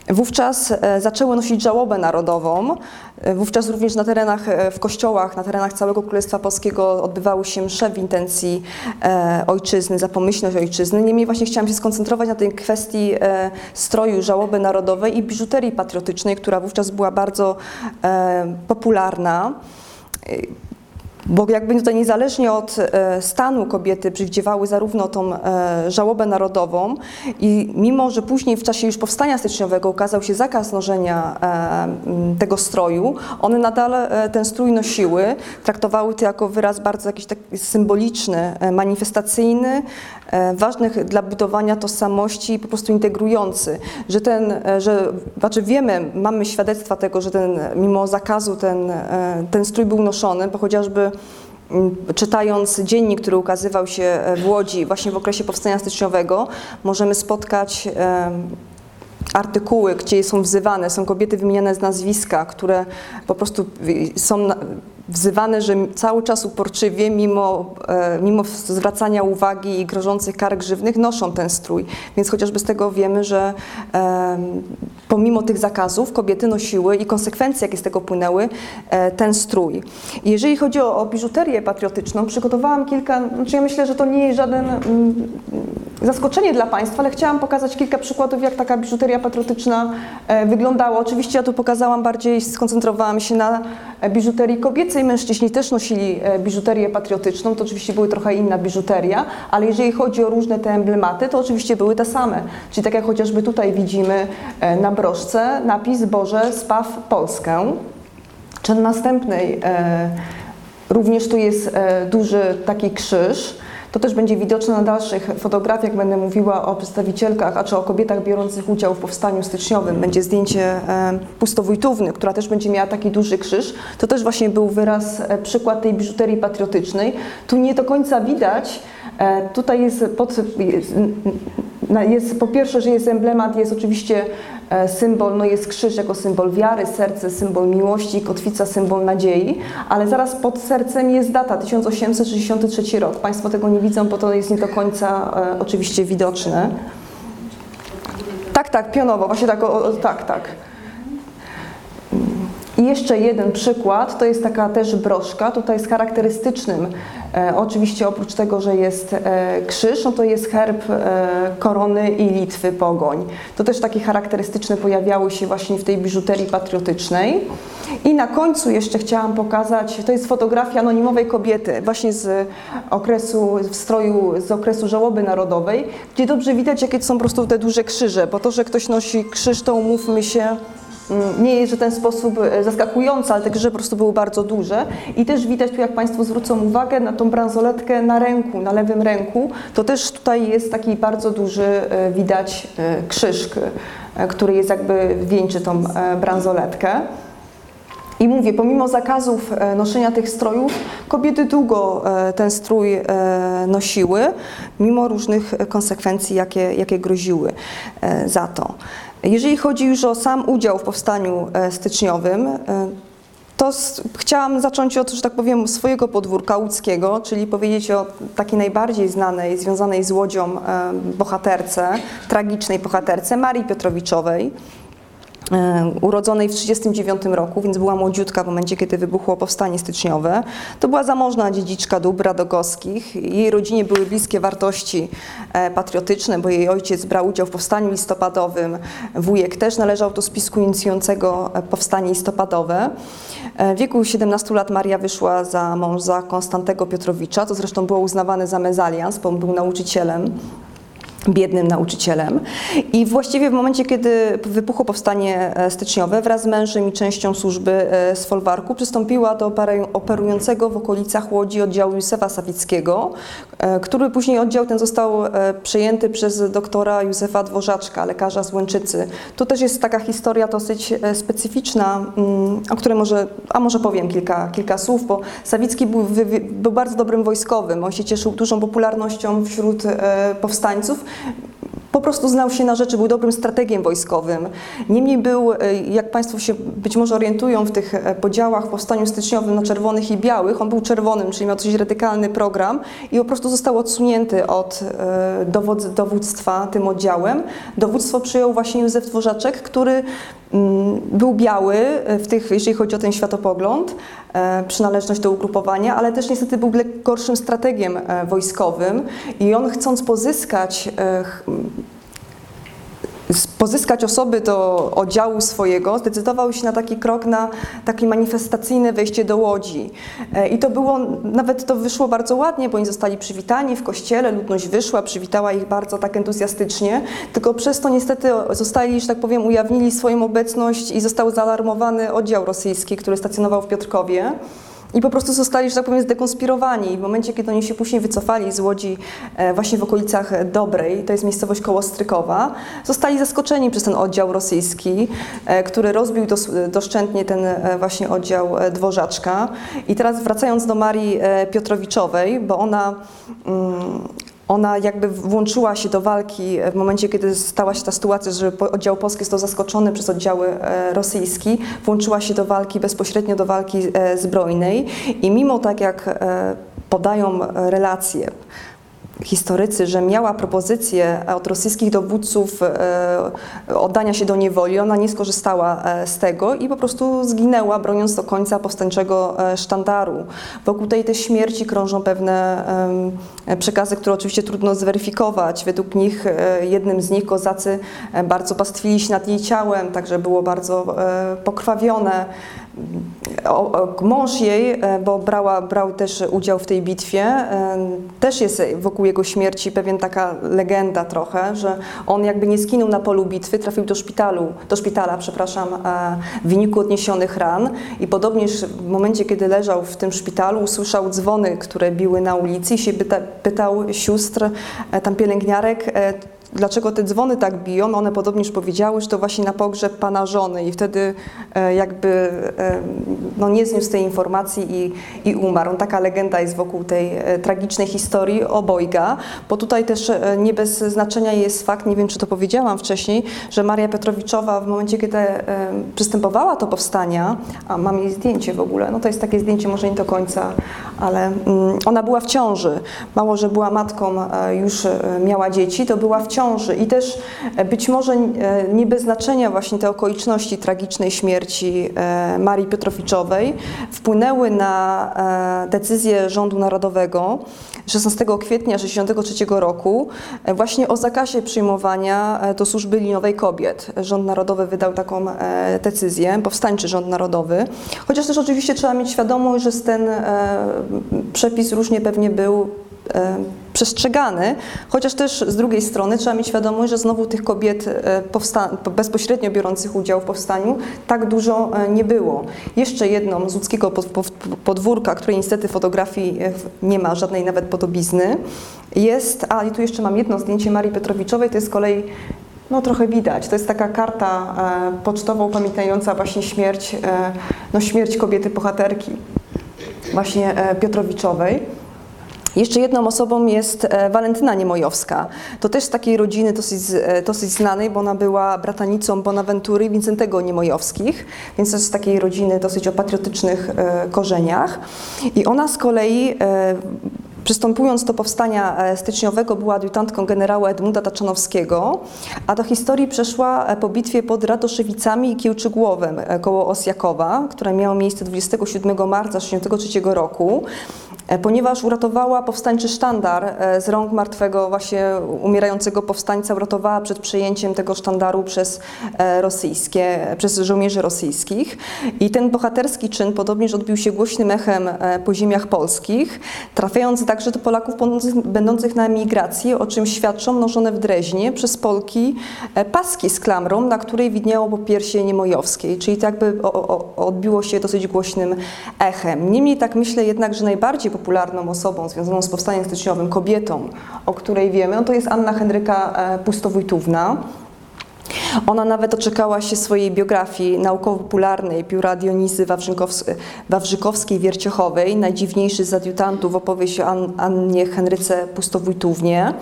Wówczas e, zaczęły nosić żałobę narodową. Wówczas również na terenach, w kościołach, na terenach całego Królestwa Polskiego odbywały się msze w intencji ojczyzny, za pomyślność ojczyzny. Niemniej właśnie chciałam się skoncentrować na tej kwestii stroju żałoby narodowej i biżuterii patriotycznej, która wówczas była bardzo popularna bo jakby tutaj niezależnie od e, stanu kobiety przywdziewały zarówno tą e, żałobę narodową i mimo, że później w czasie już powstania styczniowego ukazał się zakaz noszenia e, tego stroju, one nadal ten strój nosiły, traktowały to jako wyraz bardzo jakiś taki symboliczny, manifestacyjny, ważnych dla budowania tożsamości po prostu integrujący, że ten, że, znaczy wiemy, mamy świadectwa tego, że ten, mimo zakazu ten, ten strój był noszony, bo chociażby Mm, czytając dziennik, który ukazywał się e, w Łodzi właśnie w okresie powstania styczniowego, możemy spotkać artykuły, gdzie są wzywane, są kobiety wymieniane z nazwiska, które po prostu są wzywane, że cały czas uporczywie, mimo, e, mimo zwracania uwagi i grożących kar grzywnych, noszą ten strój. Więc chociażby z tego wiemy, że pomimo tych zakazów kobiety nosiły i konsekwencje, jakie z tego płynęły, e, ten strój. Jeżeli chodzi o, o biżuterię patriotyczną, przygotowałam kilka, znaczy ja myślę, że to nie jest żaden mm, zaskoczenie dla Państwa, ale chciałam pokazać kilka przykładów, jak taka biżuteria patriotyczna e, wyglądała. Oczywiście ja tu pokazałam bardziej, skoncentrowałam się na biżuterii kobiecej. Mężczyźni też nosili e, biżuterię patriotyczną, to oczywiście były trochę inna biżuteria, ale jeżeli chodzi o różne te emblematy, to oczywiście były te same. Czyli tak jak chociażby tutaj widzimy e, na broszce napis Boże spaw Polskę. Czy następnej również tu jest duży taki krzyż, to też będzie widoczne na dalszych fotografiach. Będę mówiła o przedstawicielkach, a czy o kobietach biorących udział w powstaniu styczniowym. Będzie zdjęcie e, pustowójtówny, która też będzie miała taki duży krzyż. To też właśnie był wyraz, e, przykład tej biżuterii patriotycznej. Tu nie do końca widać, e, tutaj jest, pod, jest, po pierwsze, że jest emblemat, jest oczywiście symbol no jest krzyż jako symbol wiary, serce symbol miłości, kotwica symbol nadziei, ale zaraz pod sercem jest data 1863 rok. Państwo tego nie widzą, bo to jest nie do końca e, oczywiście widoczne. Tak, tak, pionowo, właśnie tak, o, tak, tak. I jeszcze jeden przykład, to jest taka też broszka, tutaj z charakterystycznym, e, oczywiście oprócz tego, że jest e, krzyż, no to jest herb e, korony i Litwy Pogoń. To też takie charakterystyczne pojawiały się właśnie w tej biżuterii patriotycznej. I na końcu jeszcze chciałam pokazać, to jest fotografia anonimowej kobiety, właśnie z okresu, w stroju z okresu żałoby narodowej, gdzie dobrze widać, jakie są po prostu te duże krzyże, bo to, że ktoś nosi krzyż, to umówmy się, nie jest, że ten sposób e, zaskakujący, ale także po prostu były bardzo duże. I też widać tu, jak Państwo zwrócą uwagę, na tą bransoletkę na ręku, na lewym ręku. To też tutaj jest taki bardzo duży, e, widać e, krzyż, który jest jakby wieńczy tą bransoletkę. I mówię, pomimo zakazów noszenia tych strojów, kobiety długo ten strój nosiły, mimo różnych konsekwencji, jakie, jakie groziły za to. Jeżeli chodzi już o sam udział w powstaniu e, styczniowym, e, to s- chciałam zacząć od, że tak powiem, swojego podwórka łódzkiego, czyli powiedzieć o takiej najbardziej znanej, związanej z Łodzią e, bohaterce, tragicznej bohaterce Marii Piotrowiczowej urodzonej w 1939 roku, więc była młodziutka w momencie, kiedy wybuchło powstanie styczniowe. To była zamożna dziedziczka dóbr radogowskich. Jej rodzinie były bliskie wartości e, patriotyczne, bo jej ojciec brał udział w powstaniu listopadowym, wujek też należał do spisku inicjującego e, powstanie listopadowe. E, W wieku 17 lat Maria wyszła za mąż za Konstantego Piotrowicza, to zresztą było uznawane za mezalians, bo on był nauczycielem biednym nauczycielem. I właściwie w momencie, kiedy wybuchło powstanie e, styczniowe, wraz z mężem i częścią służby e, z folwarku przystąpiła do operującego w okolicach Łodzi oddziału Józefa Sawickiego, e, który później oddział ten został przejęty przez doktora Józefa Dworzaczka, lekarza z Łęczycy. Tu też jest taka historia dosyć specyficzna, mm, o której może, a może powiem kilka, kilka słów, bo Sawicki był, był bardzo dobrym wojskowym. On się cieszył dużą popularnością wśród powstańców. 嗯。Po prostu znał się na rzeczy, był dobrym strategiem wojskowym. Niemniej był, e, jak Państwo się być może orientują w tych e, podziałach w powstaniu styczniowym na czerwonych i białych, on był czerwonym, czyli miał dosyć radykalny program i po prostu został odsunięty od e, dowodz, dowództwa tym oddziałem. Dowództwo przyjął właśnie Józef Dworzaczek, który mm, był biały, w tych, jeżeli chodzi o ten światopogląd, przynależność do ugrupowania, ale też niestety był gorszym strategiem wojskowym i on chcąc pozyskać pozyskać osoby do oddziału swojego, zdecydował się na taki krok, na takie manifestacyjne wejście do Łodzi. E, I to było, nawet to wyszło bardzo ładnie, bo oni zostali przywitani w kościele, ludność wyszła, przywitała ich bardzo tak entuzjastycznie, tylko przez to niestety zostali, że tak powiem, ujawnili swoją obecność i został zaalarmowany oddział rosyjski, który stacjonował w Piotrkowie. I po prostu zostali, że tak powiem, zdekonspirowani. I w momencie, kiedy oni się później wycofali z Łodzi e, właśnie w okolicach Dobrej, to jest miejscowość koło Strykowa, zostali zaskoczeni przez ten oddział rosyjski, e, który rozbił dos, doszczętnie ten e, właśnie oddział Dworzaczka. I teraz wracając do Marii Piotrowiczowej, bo ona... Ona jakby włączyła się do walki w momencie, kiedy stała się ta sytuacja, że oddział polski został zaskoczony przez oddziały e, rosyjski, włączyła się do walki bezpośrednio do walki e, zbrojnej i mimo tak jak e, podają e, relacje historycy, że miała propozycję od rosyjskich dowódców e, oddania się do niewoli, ona nie skorzystała e, z tego i po prostu zginęła, broniąc do końca powstańczego e, sztandaru. Wokół tej też śmierci krążą pewne przekazy, które oczywiście trudno zweryfikować. Według nich, e, jednym z nich kozacy e, bardzo pastwili się nad jej ciałem, także było bardzo e, pokrwawione. Mąż jej, e, bo brała, brał też udział w tej bitwie, e, też jest wokół jego śmierci pewien taka legenda trochę, że on jakby nie skinął na polu bitwy, trafił do szpitalu, do szpitala, przepraszam, e, w wyniku odniesionych ran i podobnież w momencie, kiedy leżał w tym szpitalu, usłyszał dzwony, które biły na ulicy i się pyta, pytał sióstr, tam pielęgniarek, dlaczego te dzwony tak biją. One podobnież powiedziały, że to właśnie na pogrzeb pana żony i wtedy e, jakby e, no, nie zniósł tej informacji i, i umarł. Taka legenda jest wokół tej e, tragicznej historii obojga, bo tutaj też nie bez znaczenia jest fakt, nie wiem czy to powiedziałam wcześniej, że Maria Piotrowiczowa w momencie, kiedy przystępowała do powstania, a mam jej zdjęcie w ogóle, no to jest takie zdjęcie, może nie do końca, ale mm, ona była w ciąży. Mało, że była matką, już miała dzieci, to była w ciąży i też e, być może e, nie bez znaczenia właśnie te okoliczności tragicznej śmierci e, Marii Piotrowiczowej wpłynęły na decyzję rządu narodowego 16 kwietnia 1963 roku właśnie o zakazie przyjmowania do służby liniowej kobiet. Rząd Narodowy wydał taką decyzję, powstańczy rząd narodowy, chociaż też oczywiście trzeba mieć świadomość, że ten przepis różnie pewnie był przestrzegany, chociaż też z drugiej strony trzeba mieć świadomość, że znowu tych kobiet e, bezpośrednio biorących udział w powstaniu tak dużo e, nie było. Jeszcze jedną z łódzkiego pod- pod- podwórka, której niestety fotografii e, nie ma, żadnej nawet podobizny, jest, a i tu jeszcze mam jedno zdjęcie Marii Petrowiczowej, to jest z kolei no trochę widać. To jest taka karta e, pocztowa upamiętniająca właśnie śmierć, e, no śmierć kobiety bohaterki, właśnie e, Piotrowiczowej. Jeszcze jedną osobą jest e, Walentyna Niemojowska. To też z takiej rodziny dosyć, e, dosyć znanej, bo ona była bratanicą Bonaventury i Wincentego Niemojowskich, więc też z takiej rodziny dosyć o patriotycznych e, korzeniach. I ona z kolei Przystępując do powstania styczniowego, była adiutantką generała Edmunda Taczanowskiego, a do historii przeszła po bitwie pod Radoszewicami i Kiełczygłowem koło Osjakowa, która miała miejsce 27 marca 1963 roku, ponieważ uratowała powstańczy sztandar e, z rąk martwego, właśnie umierającego powstańca, uratowała przed przejęciem tego sztandaru przez e, rosyjskie, przez żołnierzy rosyjskich. I ten bohaterski czyn podobnież odbił się głośnym echem e, po ziemiach polskich, trafiając także do Polaków będących- na emigracji, o czym świadczą mnożone w Dreźnie przez Polki e, paski z klamrą, na której widniało popiersie Niemojowskiej, czyli to jakby odbiło się dosyć głośnym echem. Niemniej tak myślę jednak, że najbardziej popularną osobą związaną z powstaniem styczniowym, kobietą, o której wiemy, no to jest Anna Henryka e, Pustowójtówna. Ona nawet doczekała się swojej biografii naukowo-popularnej pióra Dionizy Wawrzykows- Wawrzykowskiej-Wierciochowej, najdziwniejszy z adiutantów, opowieść o An- Annie Henryce Pustowójtównie.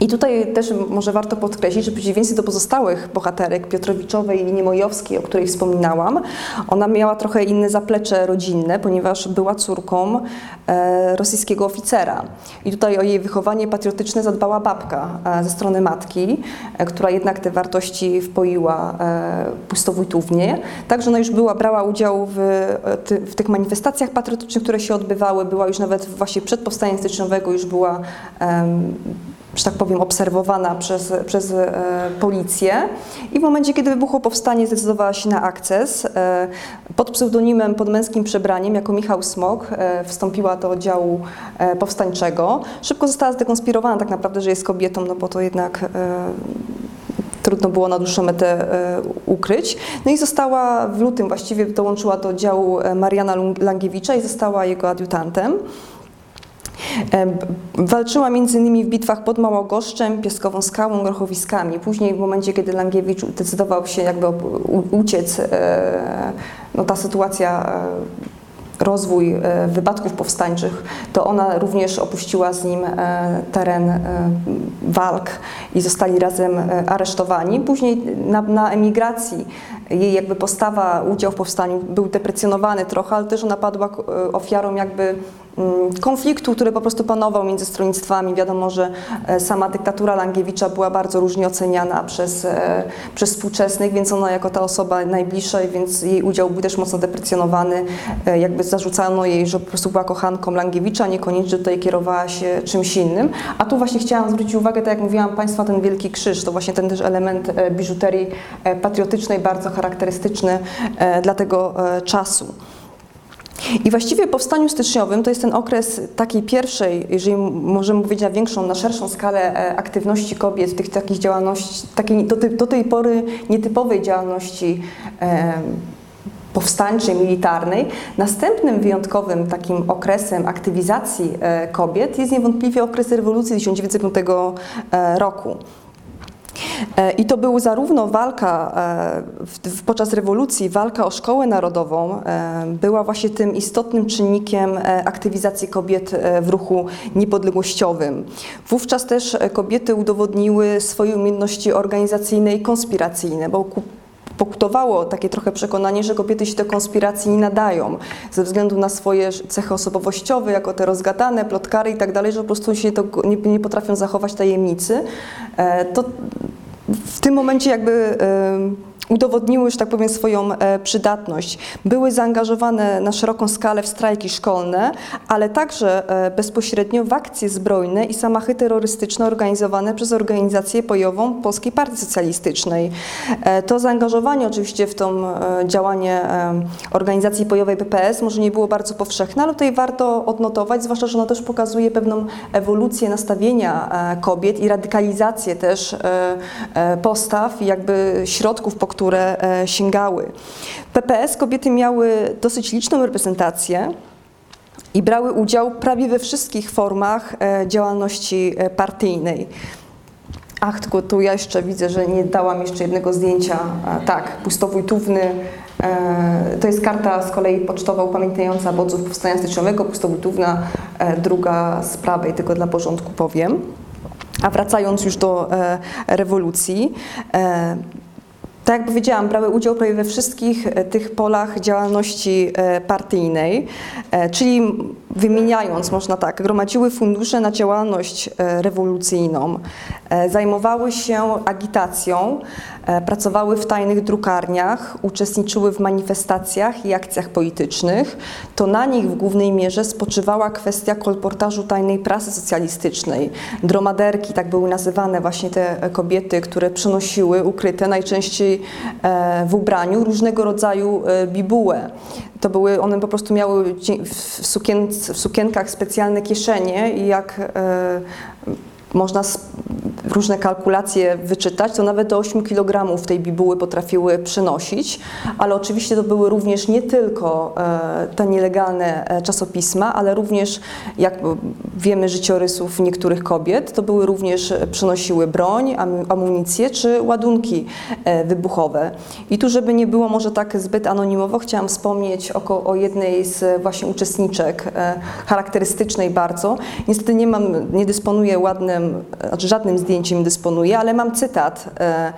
I tutaj też może warto podkreślić, że przeciwieństwie do pozostałych bohaterek Piotrowiczowej i Niemojowskiej, o której wspominałam, ona miała trochę inne zaplecze rodzinne, ponieważ była córką e, rosyjskiego oficera. I tutaj o jej wychowanie patriotyczne zadbała babka e, ze strony matki, e, która jednak te wartości wpoiła e, pustowójtównie. Także ona już była, brała udział w, e, ty, w tych manifestacjach patriotycznych, które się odbywały, była już nawet właśnie przed powstaniem styczniowego, już była em, że tak powiem, obserwowana przez, przez e, policję. I w momencie, kiedy wybuchło powstanie, zdecydowała się na akces. E, pod pseudonimem, pod męskim przebraniem, jako Michał Smok, e, wstąpiła do oddziału e, powstańczego. Szybko została zdekonspirowana tak naprawdę, że jest kobietą, no bo to jednak... E, Trudno było na dłuższą metę e, ukryć. No i została w lutym właściwie dołączyła do działu e, Mariana Langiewicza i została jego adiutantem. Walczyła m.in. w bitwach pod Małogoszczem, Pieskową Skałą, Grochowiskami. Później w momencie, kiedy Langiewicz decydował się jakby uciec, e, no ta sytuacja, e, rozwój e, wypadków powstańczych, to ona również opuściła z nim teren walk i zostali razem aresztowani. Później na, na emigracji jej jakby postawa, udział w powstaniu był deprecjonowany trochę, ale też ona padła e, ofiarą jakby mm, konfliktu, który po prostu panował między stronnictwami. Wiadomo, że e, sama dyktatura Langiewicza była bardzo różnie oceniana przez, e, przez współczesnych, więc ona jako ta osoba najbliższa, więc jej udział był też mocno deprecjonowany. Jakby zarzucano jej, że po prostu była kochanką Langiewicza, niekoniecznie tutaj kierowała się czymś innym. A tu właśnie chciałam zwrócić uwagę, tak jak mówiłam Państwu, ten wielki krzyż. To właśnie ten też element biżuterii patriotycznej, bardzo e, dla tego e, czasu. I właściwie w powstaniu styczniowym to jest ten okres takiej pierwszej, jeżeli możemy mówić na większą, na szerszą skalę e, aktywności kobiet, tych takich działalności, takiej do, do tej pory nietypowej działalności e, powstańczej, militarnej. Następnym wyjątkowym takim okresem aktywizacji kobiet jest niewątpliwie okres rewolucji 1905 e, roku. E, I to był zarówno walka e, podczas rewolucji, walka o szkołę narodową e, była właśnie tym istotnym czynnikiem aktywizacji kobiet w ruchu niepodległościowym. Wówczas też kobiety udowodniły swoje umiejętności organizacyjne i konspiracyjne, bo ku- pokutowało takie trochę przekonanie, że kobiety się do konspiracji nie nadają ze względu na swoje cechy osobowościowe, jako te rozgadane, plotkary i tak dalej, że po prostu się to nie, nie potrafią zachować tajemnicy. To w tym momencie jakby udowodniły, że tak powiem, swoją e, przydatność. Były zaangażowane na szeroką skalę w strajki szkolne, ale także e, bezpośrednio w akcje zbrojne i zamachy terrorystyczne organizowane przez organizację bojową Polskiej Partii Socjalistycznej. E, To zaangażowanie oczywiście w to działanie organizacji bojowej PPS może nie było bardzo powszechne, ale tutaj warto odnotować, zwłaszcza, że ono też pokazuje pewną ewolucję nastawienia kobiet i radykalizację też postaw i jakby środków, po które e, sięgały. PPS kobiety miały dosyć liczną reprezentację i brały udział prawie we wszystkich formach e, działalności e, partyjnej. Ach, tylko tu ja jeszcze widzę, że nie dałam jeszcze jednego zdjęcia. Tak, Pustowójtówny. To jest karta z kolei pocztowa upamiętniająca wodzów powstania styczniowego. Pustowójtówna, druga z prawej, tylko dla porządku powiem. A wracając już do rewolucji, tak jak powiedziałam, brały udział prawie we wszystkich e, tych polach działalności e, partyjnej, e, czyli wymieniając, można tak, gromadziły fundusze na działalność e, rewolucyjną, e, zajmowały się agitacją, e, pracowały w tajnych drukarniach, uczestniczyły w manifestacjach i akcjach politycznych. To na nich w głównej mierze spoczywała kwestia kolportażu tajnej prasy socjalistycznej. Dromaderki, tak były nazywane właśnie te kobiety, które przynosiły ukryte najczęściej w ubraniu różnego rodzaju bibułę. To były, one po prostu miały w, sukien, w sukienkach specjalne kieszenie i jak e, można różne kalkulacje wyczytać, to nawet do 8 kg tej bibuły potrafiły przynosić, ale oczywiście to były również nie tylko e, te nielegalne e, czasopisma, ale również, jak wiemy życiorysów niektórych kobiet, to były również, e, przynosiły broń, am- amunicję czy ładunki wybuchowe. I tu, żeby nie było może tak zbyt anonimowo, chciałam wspomnieć o, o jednej z właśnie uczestniczek, charakterystycznej bardzo. Niestety nie mam, nie dysponuję ładnym, e, znaczy żadnym zdjęciem nie dysponuję, ale mam cytat e,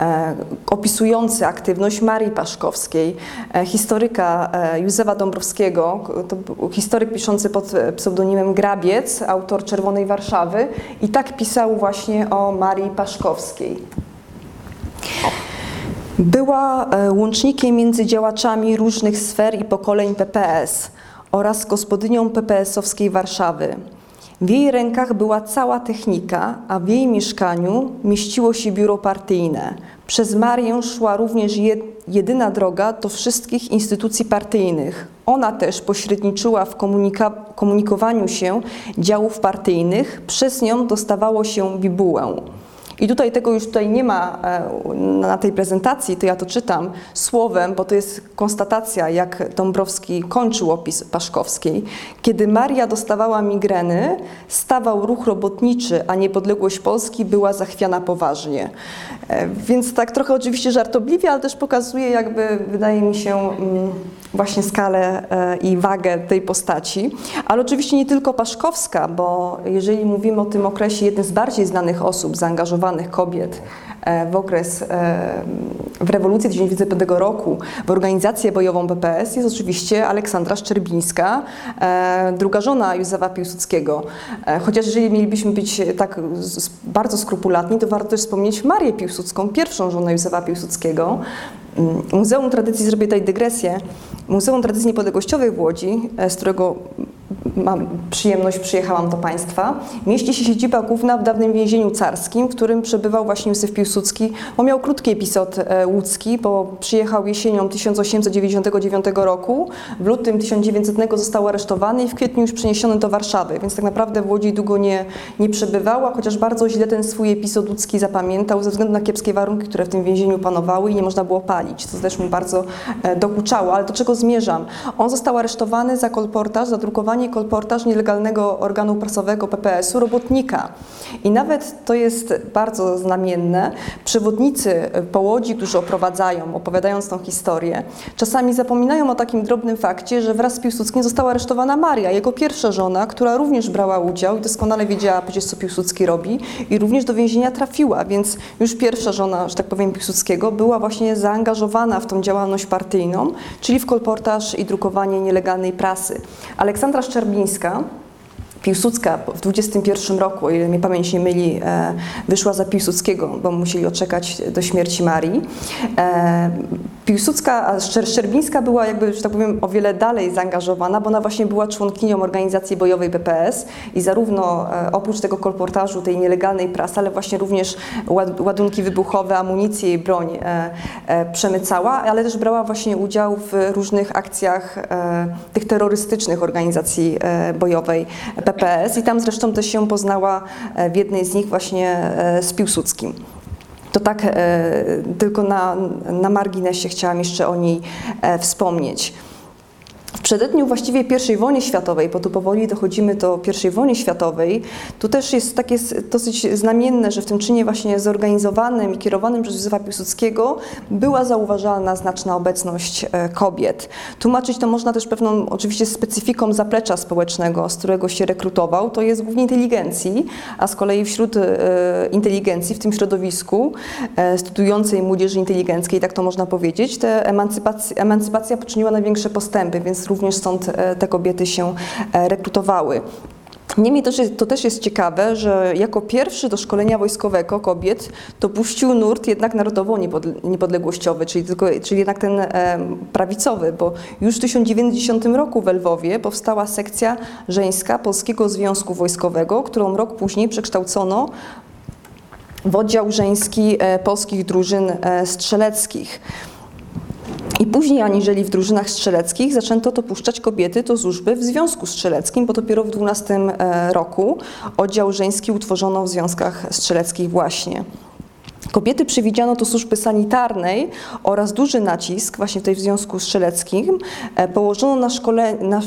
e, opisujący aktywność Marii Paszkowskiej, e, historyka Józefa Dąbrowskiego, to historyk piszący pod pseudonimem Grabiec, autor Czerwonej Warszawy i tak pisał właśnie o Marii Paszkowskiej. Była łącznikiem między działaczami różnych sfer i pokoleń PPS oraz gospodynią PPS-owskiej Warszawy. W jej rękach była cała technika, a w jej mieszkaniu mieściło się biuro partyjne. Przez Marię szła również jed, jedyna droga do wszystkich instytucji partyjnych. Ona też pośredniczyła w komunikowaniu się działów partyjnych, przez nią dostawało się bibułę. I tutaj tego już tutaj nie ma e, na tej prezentacji, to ja to czytam słowem, bo to jest konstatacja, jak Dąbrowski kończył opis Paszkowskiej. Kiedy Maria dostawała migreny, stawał ruch robotniczy, a niepodległość Polski była zachwiana poważnie. E, Więc tak trochę oczywiście żartobliwie, ale też pokazuje jakby, wydaje mi się, mm, właśnie skalę e, i wagę tej postaci. Ale oczywiście nie tylko Paszkowska, bo jeżeli mówimy o tym okresie, jednym z bardziej znanych osób, zaangażowanych kobiet e, w okres e, w rewolucji 1905 roku w organizację bojową PPS jest oczywiście Aleksandra Szczerbińska, e, druga żona Józefa Piłsudskiego. Chociaż jeżeli mielibyśmy być tak bardzo skrupulatni, to warto też wspomnieć Marię Piłsudską, pierwszą żonę Józefa Piłsudskiego. Mm, Muzeum Tradycji, zrobię tutaj dygresję, Muzeum Tradycji Niepodległościowej w Łodzi, z którego mam przyjemność, przyjechałam do Państwa, mieści się siedziba główna w dawnym więzieniu carskim, w którym przebywał właśnie Józef Piłsudski. On miał krótki epizod e, łódzki, bo przyjechał jesienią 1899 roku, w lutym 1900 został aresztowany i w kwietniu już przeniesiony do Warszawy, więc tak naprawdę w Łodzi długo nie, nie przebywał, a chociaż bardzo źle ten swój epizod łódzki zapamiętał ze względu na kiepskie warunki, które w tym więzieniu panowały i nie można było palić, co też mu bardzo e, dokuczało. Ale do czego zmierzam? On został aresztowany za kolportaż, za drukowanie i kolportaż nielegalnego organu prasowego PPS-u robotnika. I nawet to jest bardzo znamienne. Przewodnicy po Łodzi, którzy oprowadzają, opowiadając tą historię, czasami zapominają o takim drobnym fakcie, że wraz z Piłsudskim została aresztowana Maria, jego pierwsza żona, która również brała udział i doskonale wiedziała co Piłsudski robi i również do więzienia trafiła, więc już pierwsza żona, że tak powiem, Piłsudskiego była właśnie zaangażowana w tą działalność partyjną, czyli w kolportaż i drukowanie nielegalnej prasy. Aleksandra Szczerbińska, Piłsudska w 21 roku, o ile mnie pamięć nie myli, e, wyszła za Piłsudskiego, bo musieli odczekać do śmierci Marii. Piłsudska, a Szczer Szczerbińska była jakby, że tak powiem, o wiele dalej zaangażowana, bo ona właśnie była członkinią organizacji bojowej PPS i zarówno e, oprócz tego kolportażu, tej nielegalnej prasy, ale właśnie również ład- ładunki wybuchowe, amunicję i broń e, e, przemycała, ale też brała właśnie udział w różnych akcjach tych terrorystycznych organizacji bojowej PPS i tam zresztą też się poznała w jednej z nich właśnie z Piłsudskim. To tak e, tylko na, na marginesie chciałam jeszcze o niej e, wspomnieć. W przededniu właściwie I wojny światowej, bo tu powoli dochodzimy do I wojny światowej, tu też jest takie dosyć znamienne, że w tym czynie właśnie zorganizowanym i kierowanym przez Józefa Piłsudskiego była zauważalna znaczna obecność e, kobiet. Tłumaczyć to można też pewną oczywiście specyfiką zaplecza społecznego, z którego się rekrutował, to jest głównie inteligencji, a z kolei wśród e, inteligencji, w tym środowisku e, studiującej młodzieży inteligenckiej, tak to można powiedzieć, emancypacja, emancypacja poczyniła największe postępy, więc również stąd e, te kobiety się e, rekrutowały. Niemniej to, też jest ciekawe, że jako pierwszy do szkolenia wojskowego kobiet dopuścił nurt jednak narodowo-niepodległościowy, czyli, tylko, czyli jednak ten e, prawicowy, bo już w 1910 roku w Lwowie powstała sekcja żeńska Polskiego Związku Wojskowego, którą rok później przekształcono w oddział żeński e, polskich drużyn e, strzeleckich. I później, aniżeli w drużynach strzeleckich, zaczęto dopuszczać kobiety do służby w Związku Strzeleckim, bo dopiero w 12 e, roku oddział żeński utworzono w związkach strzeleckich właśnie. Kobiety przewidziano do służby sanitarnej oraz duży nacisk właśnie tej w Związku Strzeleckim e, położono na szkole, na,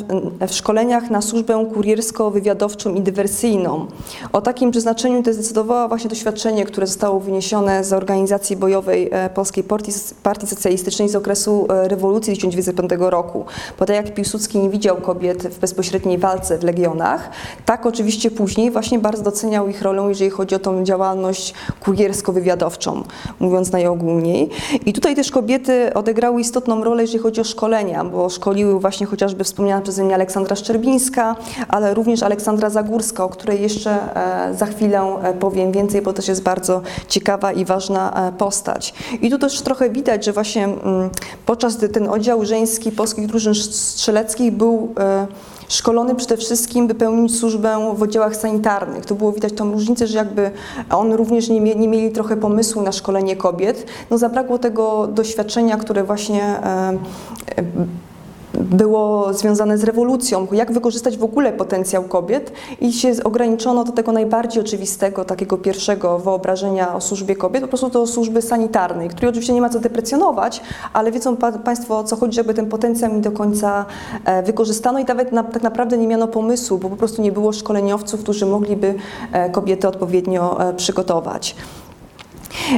w szkoleniach na służbę kuriersko-wywiadowczą i dywersyjną. O takim przeznaczeniu to zdecydowało właśnie doświadczenie, które zostało wyniesione z organizacji bojowej e, Polskiej Partii, Partii Socjalistycznej z okresu e, rewolucji 1905 roku. Bo tak jak Piłsudski nie widział kobiet w bezpośredniej walce w legionach, tak oczywiście później właśnie bardzo doceniał ich rolę, jeżeli chodzi o tą działalność kuriersko-wywiadowczą, mówiąc najogólniej. I tutaj też kobiety odegrały istotną rolę, jeżeli chodzi o szkolenia, bo szkoliły właśnie chociażby wspomniana przeze mnie Aleksandra Szczerbińska, ale również Aleksandra Zagórska, o której jeszcze e, za chwilę e, powiem więcej, bo też jest bardzo ciekawa i ważna e, postać. I tu też trochę widać, że właśnie mm, podczas gdy ten oddział żeński polskich drużyn strzeleckich był szkolony przede wszystkim, by pełnić służbę w oddziałach sanitarnych. To było widać tą różnicę, że jakby on również nie, nie mieli trochę pomysłu na szkolenie kobiet. No zabrakło tego doświadczenia, które właśnie e, e, było związane z rewolucją, jak wykorzystać w ogóle potencjał kobiet i się ograniczono do tego najbardziej oczywistego, takiego pierwszego wyobrażenia o służbie kobiet, po prostu do służby sanitarnej, której oczywiście nie ma co deprecjonować, ale wiedzą pa, Państwo o co chodzi, żeby ten potencjał nie do końca e, wykorzystano i nawet na, tak naprawdę nie miano pomysłu, bo po prostu nie było szkoleniowców, którzy mogliby e, kobiety odpowiednio e, przygotować.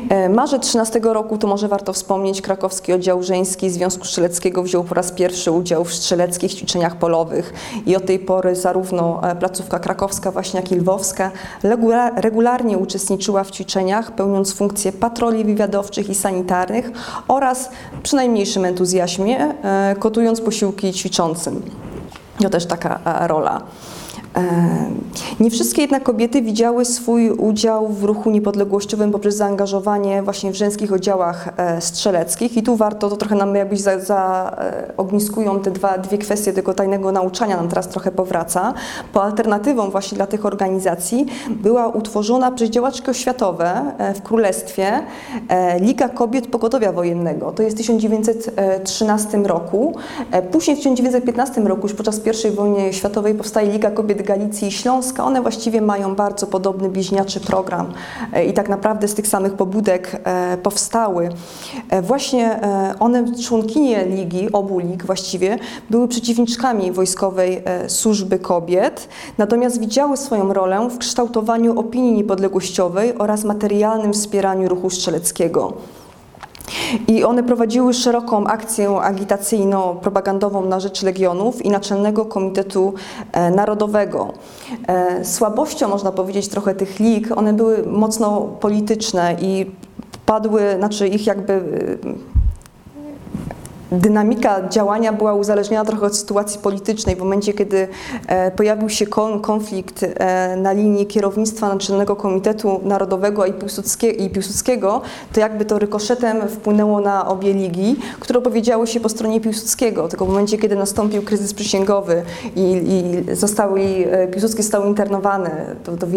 E, Marzec 13 roku, to może warto wspomnieć, krakowski oddział żeński Związku Strzeleckiego wziął po raz pierwszy udział w strzeleckich ćwiczeniach polowych i od tej pory zarówno e, placówka krakowska, właśnie jak i lwowska regula- regularnie uczestniczyła w ćwiczeniach, pełniąc funkcje patroli wywiadowczych i sanitarnych oraz przy najmniejszym entuzjazmie e, kotując posiłki ćwiczącym. To też taka rola. Nie wszystkie jednak kobiety widziały swój udział w ruchu niepodległościowym poprzez zaangażowanie właśnie w żeńskich oddziałach e, strzeleckich i tu warto, to trochę nam jakbyś za, za e, ogniskują te dwa, dwie kwestie tego tajnego nauczania, nam teraz trochę powraca, bo alternatywą właśnie dla tych organizacji była utworzona przez działaczki oświatowe e, w Królestwie Liga Kobiet Pogotowia Wojennego. To jest w 1913 roku. Później w 1915 roku, już podczas I wojny światowej powstaje Liga Kobiet Galicji i Śląska. One właściwie mają bardzo podobny bliźniaczy program e, i tak naprawdę z tych samych pobudek e, powstały. E, Właśnie one, członkinie ligi, obu lig właściwie, były przeciwniczkami wojskowej służby kobiet, natomiast widziały swoją rolę w kształtowaniu opinii niepodległościowej oraz materialnym wspieraniu ruchu strzeleckiego. I one prowadziły szeroką akcję agitacyjno-propagandową na rzecz Legionów i Naczelnego Komitetu e, Narodowego. E, Słabością, można powiedzieć, trochę tych lig, one były mocno polityczne i padły, znaczy ich jakby dynamika działania była uzależniona trochę od sytuacji politycznej. W momencie, kiedy e, pojawił się konflikt e, na linii kierownictwa Naczelnego Komitetu Narodowego i, Piłsudskiego, to jakby to rykoszetem wpłynęło na obie ligi, które opowiedziały się po stronie Piłsudskiego. Tylko w momencie, kiedy nastąpił kryzys przysięgowy i, i zostały, e, Piłsudski został internowany, to, to,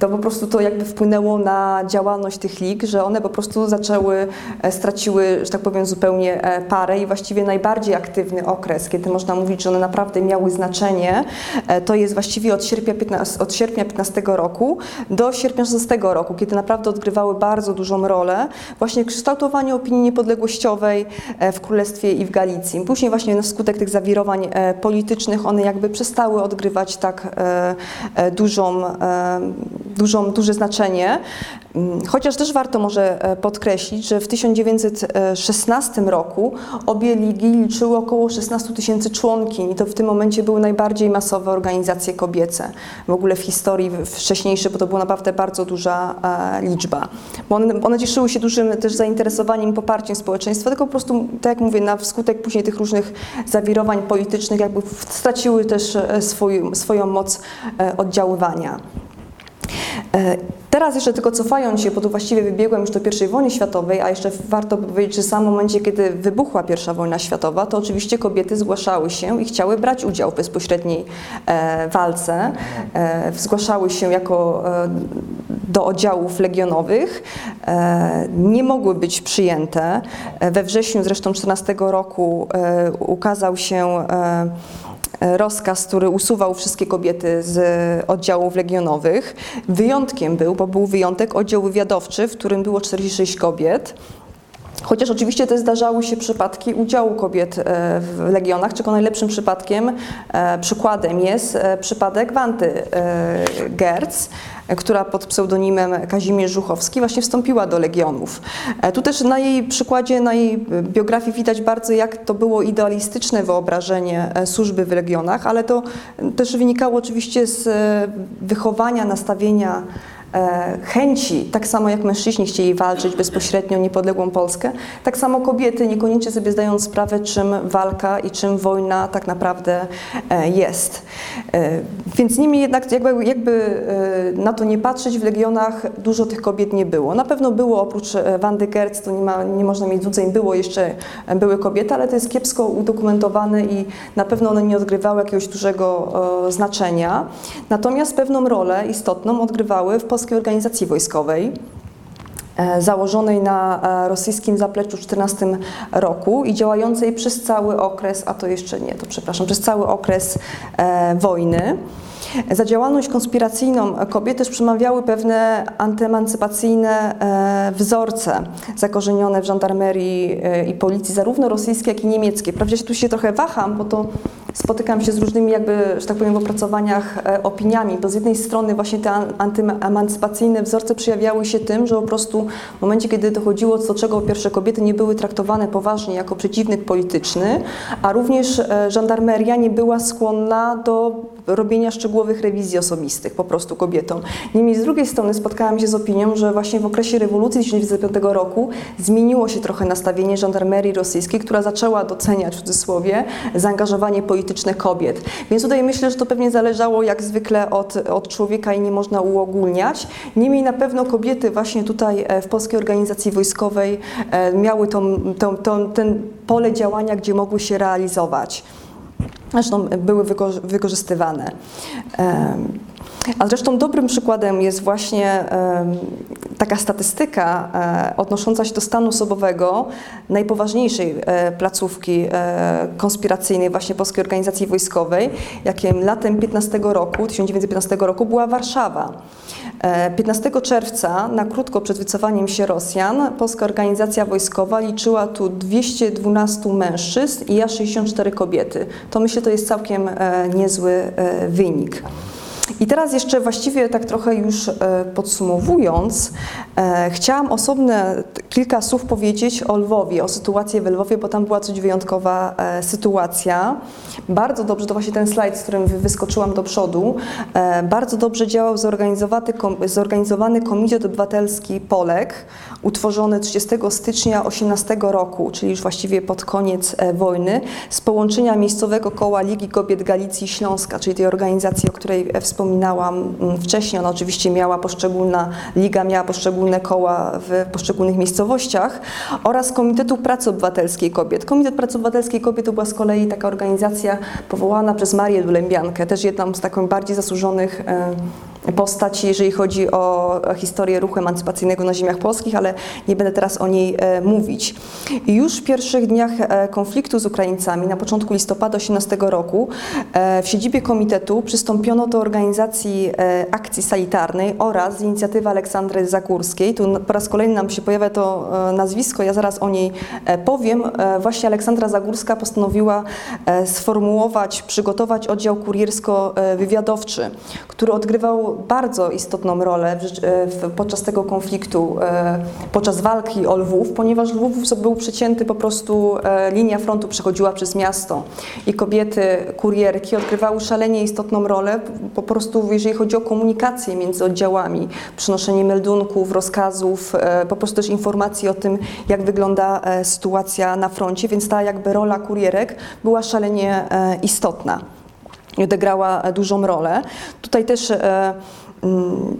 to po prostu to jakby wpłynęło na działalność tych lig, że one po prostu zaczęły, straciły, że tak powiem, zupełnie parę i właściwie najbardziej aktywny okres, kiedy można mówić, że one naprawdę miały znaczenie, e, to jest właściwie od sierpnia 15, od sierpnia 15 roku do sierpnia 16 roku, kiedy naprawdę odgrywały bardzo dużą rolę właśnie w kształtowaniu opinii niepodległościowej e, w Królestwie i w Galicji. Później właśnie na skutek tych zawirowań e, politycznych one jakby przestały odgrywać tak dużą, dużą, duże znaczenie. Mm, chociaż też warto może podkreślić, że w 1916 roku ligi liczyły około 16 tysięcy członkiń i to w tym momencie były najbardziej masowe organizacje kobiece w ogóle w historii wcześniejszej, bo to była naprawdę bardzo duża e, liczba. Bo one, one cieszyły się dużym też zainteresowaniem poparciem społeczeństwa, tylko po prostu, tak jak mówię, na wskutek później tych różnych zawirowań politycznych jakby straciły też e, swój, swoją moc oddziaływania. Teraz jeszcze tylko cofając się, bo tu właściwie wybiegłem już do I wojny światowej, a jeszcze warto powiedzieć, że w samym momencie, kiedy wybuchła I wojna światowa, to oczywiście kobiety zgłaszały się i chciały brać udział w bezpośredniej e, walce. E, zgłaszały się jako e, do oddziałów legionowych. E, nie mogły być przyjęte. E, we wrześniu zresztą 14 roku e, ukazał się rozkaz, który usuwał wszystkie kobiety z oddziałów legionowych. Wyjątkiem był, bo był wyjątek, oddział wywiadowczy, w którym było 46 kobiet. Chociaż oczywiście też zdarzały się przypadki udziału kobiet e, w legionach, czego najlepszym przypadkiem, e, przykładem jest e, przypadek Wanty Gerz, która pod pseudonimem Kazimierz Żuchowski właśnie wstąpiła do Legionów. Tu też na jej przykładzie, na jej biografii widać bardzo, jak to było idealistyczne wyobrażenie służby w Legionach, ale to też wynikało oczywiście z wychowania, nastawienia chęci, tak samo jak mężczyźni chcieli walczyć bezpośrednio o niepodległą Polskę, tak samo kobiety niekoniecznie sobie zdają sprawę, czym walka i czym wojna tak naprawdę e, jest. E, więc niemniej jednak, jakby, jakby na to nie patrzeć, w Legionach dużo tych kobiet nie było. Na pewno było, oprócz Wandy Gertz, to nie, ma, nie można mieć złudzeń, było jeszcze, były kobiety, ale to jest kiepsko udokumentowane i na pewno one nie odgrywały jakiegoś dużego znaczenia. Natomiast pewną rolę istotną odgrywały w Polskiej Organizacji Wojskowej e, założonej na e, rosyjskim zapleczu w 14 roku i działającej przez cały okres, a to jeszcze nie, to przepraszam, przez cały okres e, wojny. Za działalność konspiracyjną kobiety też przemawiały pewne antyemancypacyjne wzorce zakorzenione w żandarmerii i policji, zarówno rosyjskiej, jak i niemieckiej. Prawdzie tu się trochę waham, bo to spotykam się z różnymi jakby, że tak powiem, w opracowaniach e, opiniami, bo z jednej strony właśnie te antyemancypacyjne wzorce przejawiały się tym, że po prostu w momencie, kiedy dochodziło do czego pierwsze kobiety nie były traktowane poważnie jako przeciwnik polityczny, a również e, żandarmeria nie była skłonna do robienia szczegółowych rewizji osobistych po prostu kobietom. Niemniej z drugiej strony spotkałam się z opinią, że właśnie w okresie rewolucji 1905 roku zmieniło się trochę nastawienie żandarmerii rosyjskiej, która zaczęła doceniać w cudzysłowie zaangażowanie polityczne kobiet. Więc tutaj myślę, że to pewnie zależało jak zwykle od, od człowieka i nie można uogólniać. Niemniej na pewno kobiety właśnie tutaj e, w Polskiej Organizacji Wojskowej e, miały tą, tą, tą, ten pole działania, gdzie mogły się realizować. Zresztą były wykorzystywane. A zresztą dobrym przykładem jest właśnie taka statystyka e, odnosząca się do stanu osobowego najpoważniejszej e, placówki e, konspiracyjnej właśnie Polskiej Organizacji Wojskowej, jakim latem 15 roku, 1915 roku była Warszawa. 15 czerwca, na krótko przed wycofaniem się Rosjan, Polska Organizacja Wojskowa liczyła tu 212 mężczyzn i ja 64 kobiety. To myślę, to jest całkiem niezły wynik. I teraz jeszcze właściwie tak trochę już e, podsumowując, e, chciałam osobne kilka słów powiedzieć o Lwowie, o sytuacji w Lwowie, bo tam była coś wyjątkowa e, sytuacja. Bardzo dobrze, to właśnie ten slajd, z którym wy- wyskoczyłam do przodu, bardzo dobrze działał zorganizowany, zorganizowany Komitet Obywatelski Polek, utworzony 30 stycznia 18 roku, czyli już właściwie pod koniec e, wojny, z połączenia miejscowego koła Ligi Kobiet Galicji Śląska, czyli tej organizacji, o której e, wspominałam mm, wcześniej. Ona oczywiście miała poszczególna, liga miała poszczególne koła w poszczególnych miejscowościach oraz Komitetu Pracy Obywatelskiej Kobiet. Komitet Pracy Obywatelskiej Kobiet to była z kolei taka organizacja powołana przez Marię Dulębiankę, też jedną z takich bardziej zasłużonych e, postaci, jeżeli chodzi o historię ruchu emancypacyjnego na ziemiach polskich, ale nie będę teraz o niej e, mówić. Już w pierwszych dniach e, konfliktu z Ukraińcami, na początku listopada 18 roku, e, w siedzibie komitetu przystąpiono do organizacji akcji sanitarnej oraz inicjatywy Aleksandry Zagórskiej. Tu po raz kolejny nam się pojawia to nazwisko, ja zaraz o niej powiem. Właśnie Aleksandra Zagórska postanowiła sformułować, przygotować oddział kuriersko-wywiadowczy, który odgrywał bardzo istotną rolę podczas tego konfliktu, podczas walki o Lwów, ponieważ Lwów był przecięty po prostu, e, linia frontu przechodziła przez miasto i kobiety, kurierki odgrywały szalenie istotną rolę po prostu, jeżeli chodzi o komunikację między oddziałami, przynoszenie meldunków, rozkazów, e, po prostu też informacji o tym, jak wygląda e, sytuacja na froncie, więc ta jakby rola kurierek była szalenie istotna i odegrała dużą rolę. Tutaj też mm,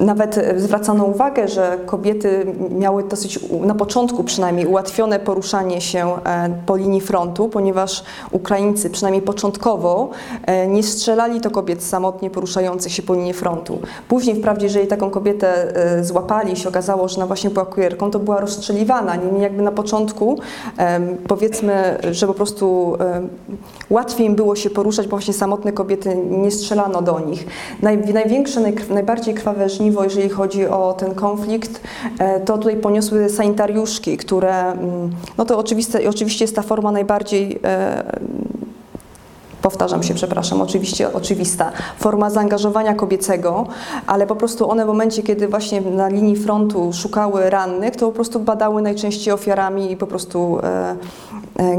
nawet zwracano uwagę, że kobiety miały dosyć, na początku przynajmniej, ułatwione poruszanie się e, po linii frontu, ponieważ Ukraińcy, przynajmniej początkowo, e, nie strzelali do kobiet samotnie poruszających się po linii frontu. Później, wprawdzie, jeżeli taką kobietę e, złapali się okazało, że ona właśnie była kurierką, to była rozstrzeliwana. Niemniej jakby na początku, powiedzmy, że po prostu łatwiej im było się poruszać, bo właśnie samotne kobiety nie strzelano do nich. Naj, największe, najbardziej krwawe jeżeli chodzi o ten konflikt, e, to tutaj poniosły sanitariuszki, które, mm, no to oczywiste, oczywiście jest ta forma najbardziej e, powtarzam się, przepraszam, oczywiście oczywista forma zaangażowania kobiecego, ale po prostu one w momencie, kiedy właśnie na linii frontu szukały rannych, to po prostu badały najczęściej ofiarami i po prostu e,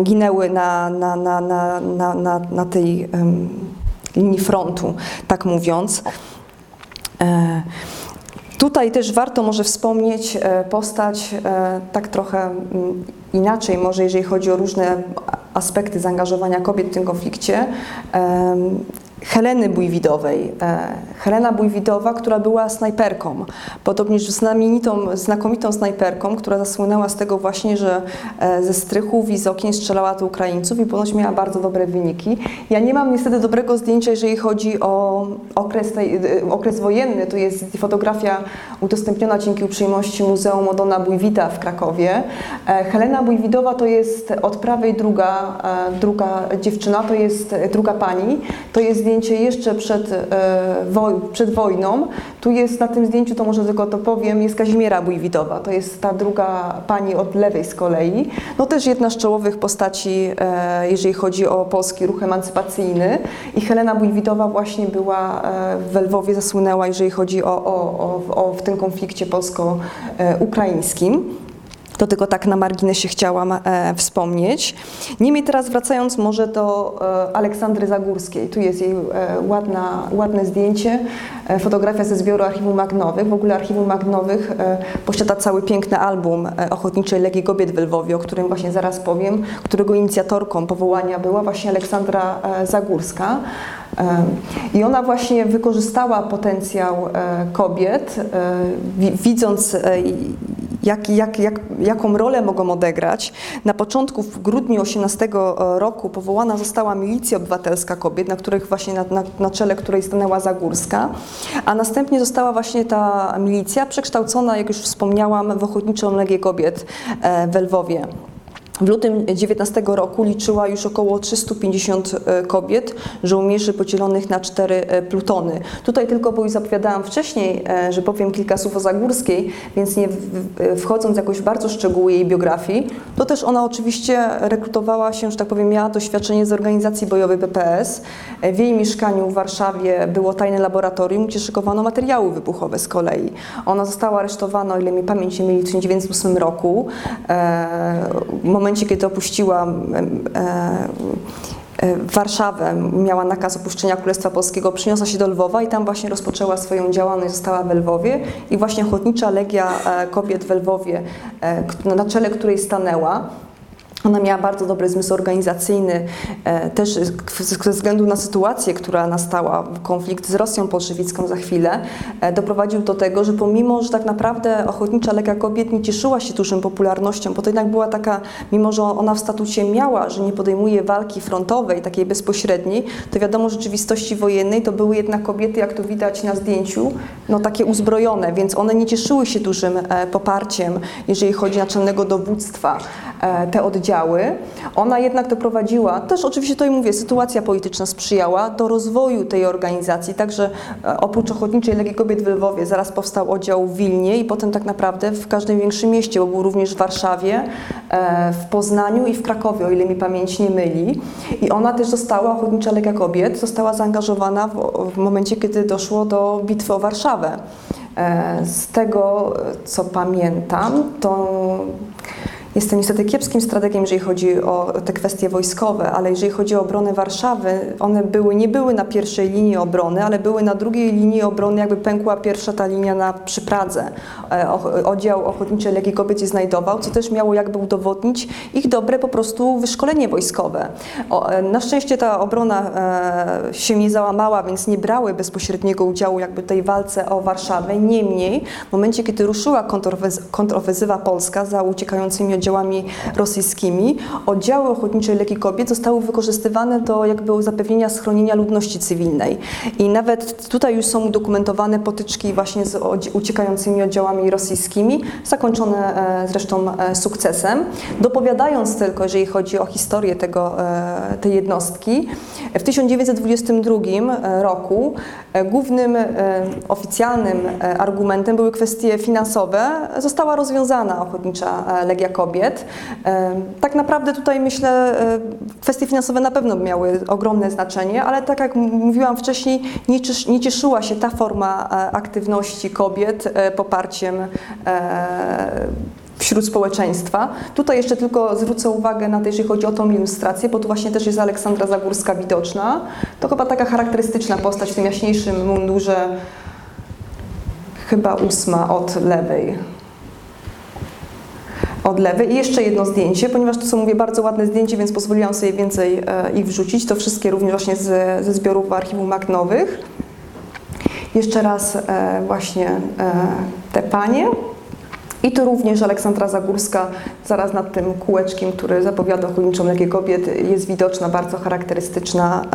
ginęły na, na, na, na, na, na, na tej linii frontu, tak mówiąc. Tutaj też warto może wspomnieć e, postać e, tak trochę mm, inaczej, może jeżeli chodzi o różne aspekty zaangażowania kobiet w tym konflikcie. Heleny Bujwidowej. E, Helena Bujwidowa, która była snajperką, podobnież znamienitą, znakomitą snajperką, która zasłynęła z tego właśnie, że e, ze strychów i z okien strzelała do Ukraińców i ponoć miała bardzo dobre wyniki. Ja nie mam niestety dobrego zdjęcia, jeżeli chodzi o okres, tej, e, okres wojenny. Tu jest fotografia udostępniona dzięki uprzejmości Muzeum Odona Bujwita w Krakowie. Helena Bujwidowa to jest od prawej druga, druga dziewczyna, to jest druga pani. To jest zdjęcie jeszcze przed, e, przed wojną. Tu jest na tym zdjęciu, to może tylko to powiem, jest Kazimiera Bujwidowa. To jest ta druga pani od lewej z kolei. No też jedna z czołowych postaci, e, jeżeli chodzi o polski ruch emancypacyjny. I Helena Bujwidowa właśnie była e, w Lwowie, zasłynęła, jeżeli chodzi o, o, o, o w tym konflikcie polsko-ukraińskim. To tylko tak na marginesie chciałam e, wspomnieć. Niemniej teraz wracając może do e, Aleksandry Zagórskiej. Tu jest jej e, ładna, ładne zdjęcie, e, fotografia ze zbioru Archiwum Magnowych. W ogóle Archiwum Magnowych e, posiada cały piękny album e, Ochotniczej Legii Kobiet w Lwowie, o którym właśnie zaraz powiem, którego inicjatorką powołania była właśnie Aleksandra e, Zagórska. E, I ona właśnie wykorzystała potencjał e, kobiet, wi- widząc jak, jak, jak, jaką rolę mogą odegrać. Na początku, w grudniu 18 roku powołana została Milicja Obywatelska Kobiet, na, których właśnie na, na, na czele której stanęła Zagórska, a następnie została właśnie ta milicja przekształcona, jak już wspomniałam, w Ochotniczą Legię Kobiet e, w Lwowie. W lutym 19 roku liczyła już około 350 e, kobiet, żołnierzy podzielonych na cztery e, plutony. Tutaj tylko, bo już zapowiadałam wcześniej, e, że powiem kilka słów o Zagórskiej, więc nie wchodząc jakoś bardzo szczegóły jej biografii, to też ona oczywiście rekrutowała się, że tak powiem, miała doświadczenie z organizacji bojowej PPS. W jej mieszkaniu w Warszawie było tajne laboratorium, gdzie szykowano materiały wybuchowe z kolei. Ona została aresztowana, o ile mi pamięć nie myli, w 1908 roku. W momencie, kiedy opuściła e, e, Warszawę, miała nakaz opuszczenia Królestwa Polskiego, przyniosła się do Lwowa i tam właśnie rozpoczęła swoją działalność, została w Lwowie. I właśnie Ochotnicza Legia e, Kobiet w Lwowie, na czele której stanęła, ona miała bardzo dobry zmysł organizacyjny, e, też ze względu na sytuację, która nastała, konflikt z Rosją bolszewicką za chwilę, e, doprowadził do tego, że pomimo, że tak naprawdę Ochotnicza Legia Kobiet nie cieszyła się dużą popularnością, bo to jednak była taka, mimo że ona w statucie miała, że nie podejmuje walki frontowej, takiej bezpośredniej, to wiadomo, w rzeczywistości wojennej to były jednak kobiety, jak to widać na zdjęciu, no takie uzbrojone, więc one nie cieszyły się dużym e, poparciem, jeżeli chodzi o naczelnego dowództwa te oddziały. Ona jednak doprowadziła, też oczywiście tutaj mówię, sytuacja polityczna sprzyjała do rozwoju tej organizacji, także e, oprócz Ochotniczej Legii Kobiet w Lwowie zaraz powstał oddział w Wilnie i potem tak naprawdę w każdym większym mieście, bo był również w Warszawie, e, w Poznaniu i w Krakowie, o ile mi pamięć nie myli. I ona też została, Ochotnicza Legia Kobiet, została zaangażowana w, w momencie, kiedy doszło do bitwy o Warszawę. E, Z tego, co pamiętam, to Jestem niestety kiepskim strategiem, jeżeli chodzi o te kwestie wojskowe, ale jeżeli chodzi o obronę Warszawy, one były, nie były na pierwszej linii obrony, ale były na drugiej linii obrony, jakby pękła pierwsza ta linia na, przy Pradze. E, Oddział Ochotniczej Legii Kobiet się znajdował, co też miało jakby udowodnić ich dobre po prostu wyszkolenie wojskowe. E, na szczęście ta obrona e, się nie załamała, więc nie brały bezpośredniego udziału jakby tej walce o Warszawę. Niemniej w momencie, kiedy ruszyła kontrofensywa polska za uciekającymi oddziałami rosyjskimi, oddziały Ochotniczej Legii Kobiet zostały wykorzystywane do jakby zapewnienia schronienia ludności cywilnej. I nawet tutaj już są udokumentowane potyczki właśnie z uciekającymi oddziałami rosyjskimi, zakończone e, zresztą e, sukcesem. Dopowiadając tylko, jeżeli chodzi o historię tego, e, tej jednostki, w 1922 roku głównym oficjalnym argumentem były kwestie finansowe. Została rozwiązana Ochotnicza Legia Kobiet. E, Tak naprawdę tutaj myślę, e, kwestie finansowe na pewno miały ogromne znaczenie, ale tak jak mówiłam wcześniej, nie, ciesz, nie cieszyła się ta forma e, aktywności kobiet e, poparciem wśród społeczeństwa. Tutaj jeszcze tylko zwrócę uwagę na to, jeżeli chodzi o tą ilustrację, bo tu właśnie też jest Aleksandra Zagórska widoczna. To chyba taka charakterystyczna postać w tym jaśniejszym mundurze, chyba ósma od lewej. Od lewej. I jeszcze jedno zdjęcie, ponieważ to są, mówię, bardzo ładne zdjęcie, więc pozwoliłam sobie więcej e, ich wrzucić. To wszystkie również właśnie z, ze zbiorów archiwum Magnowych. Jeszcze raz e, właśnie e, te panie. I tu również Aleksandra Zagórska, zaraz nad tym kółeczkiem, który zapowiada ochotniczą Legię Kobiet, jest widoczna bardzo charakterystyczna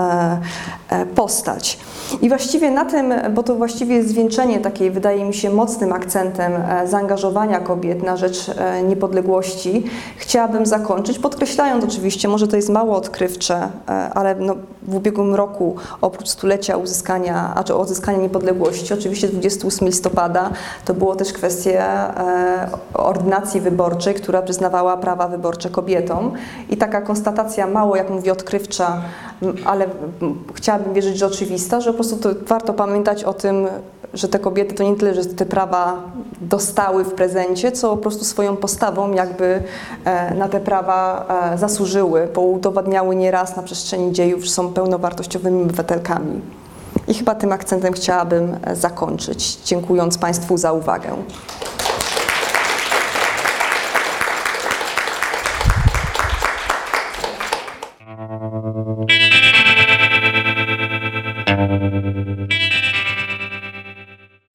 e, e, postać. I właściwie na tym, bo to właściwie jest zwieńczenie takiej, wydaje mi się, mocnym akcentem e, zaangażowania kobiet na rzecz niepodległości, chciałabym zakończyć, podkreślając oczywiście, może to jest mało odkrywcze, ale no, w ubiegłym roku, oprócz stulecia uzyskania, a czy odzyskania niepodległości, oczywiście 28 listopada, to było też kwestia ordynacji wyborczej, która przyznawała prawa wyborcze kobietom. I taka konstatacja mało, jak mówię, odkrywcza, ale chciałabym wierzyć, że oczywista, że po prostu to warto pamiętać o tym, że te kobiety to nie tyle, że te prawa dostały w prezencie, co po prostu swoją postawą jakby e, na te prawa e, zasłużyły, bo udowadniały nieraz na przestrzeni dziejów, że są pełnowartościowymi obywatelkami. I chyba tym akcentem chciałabym e, zakończyć, dziękując Państwu za uwagę.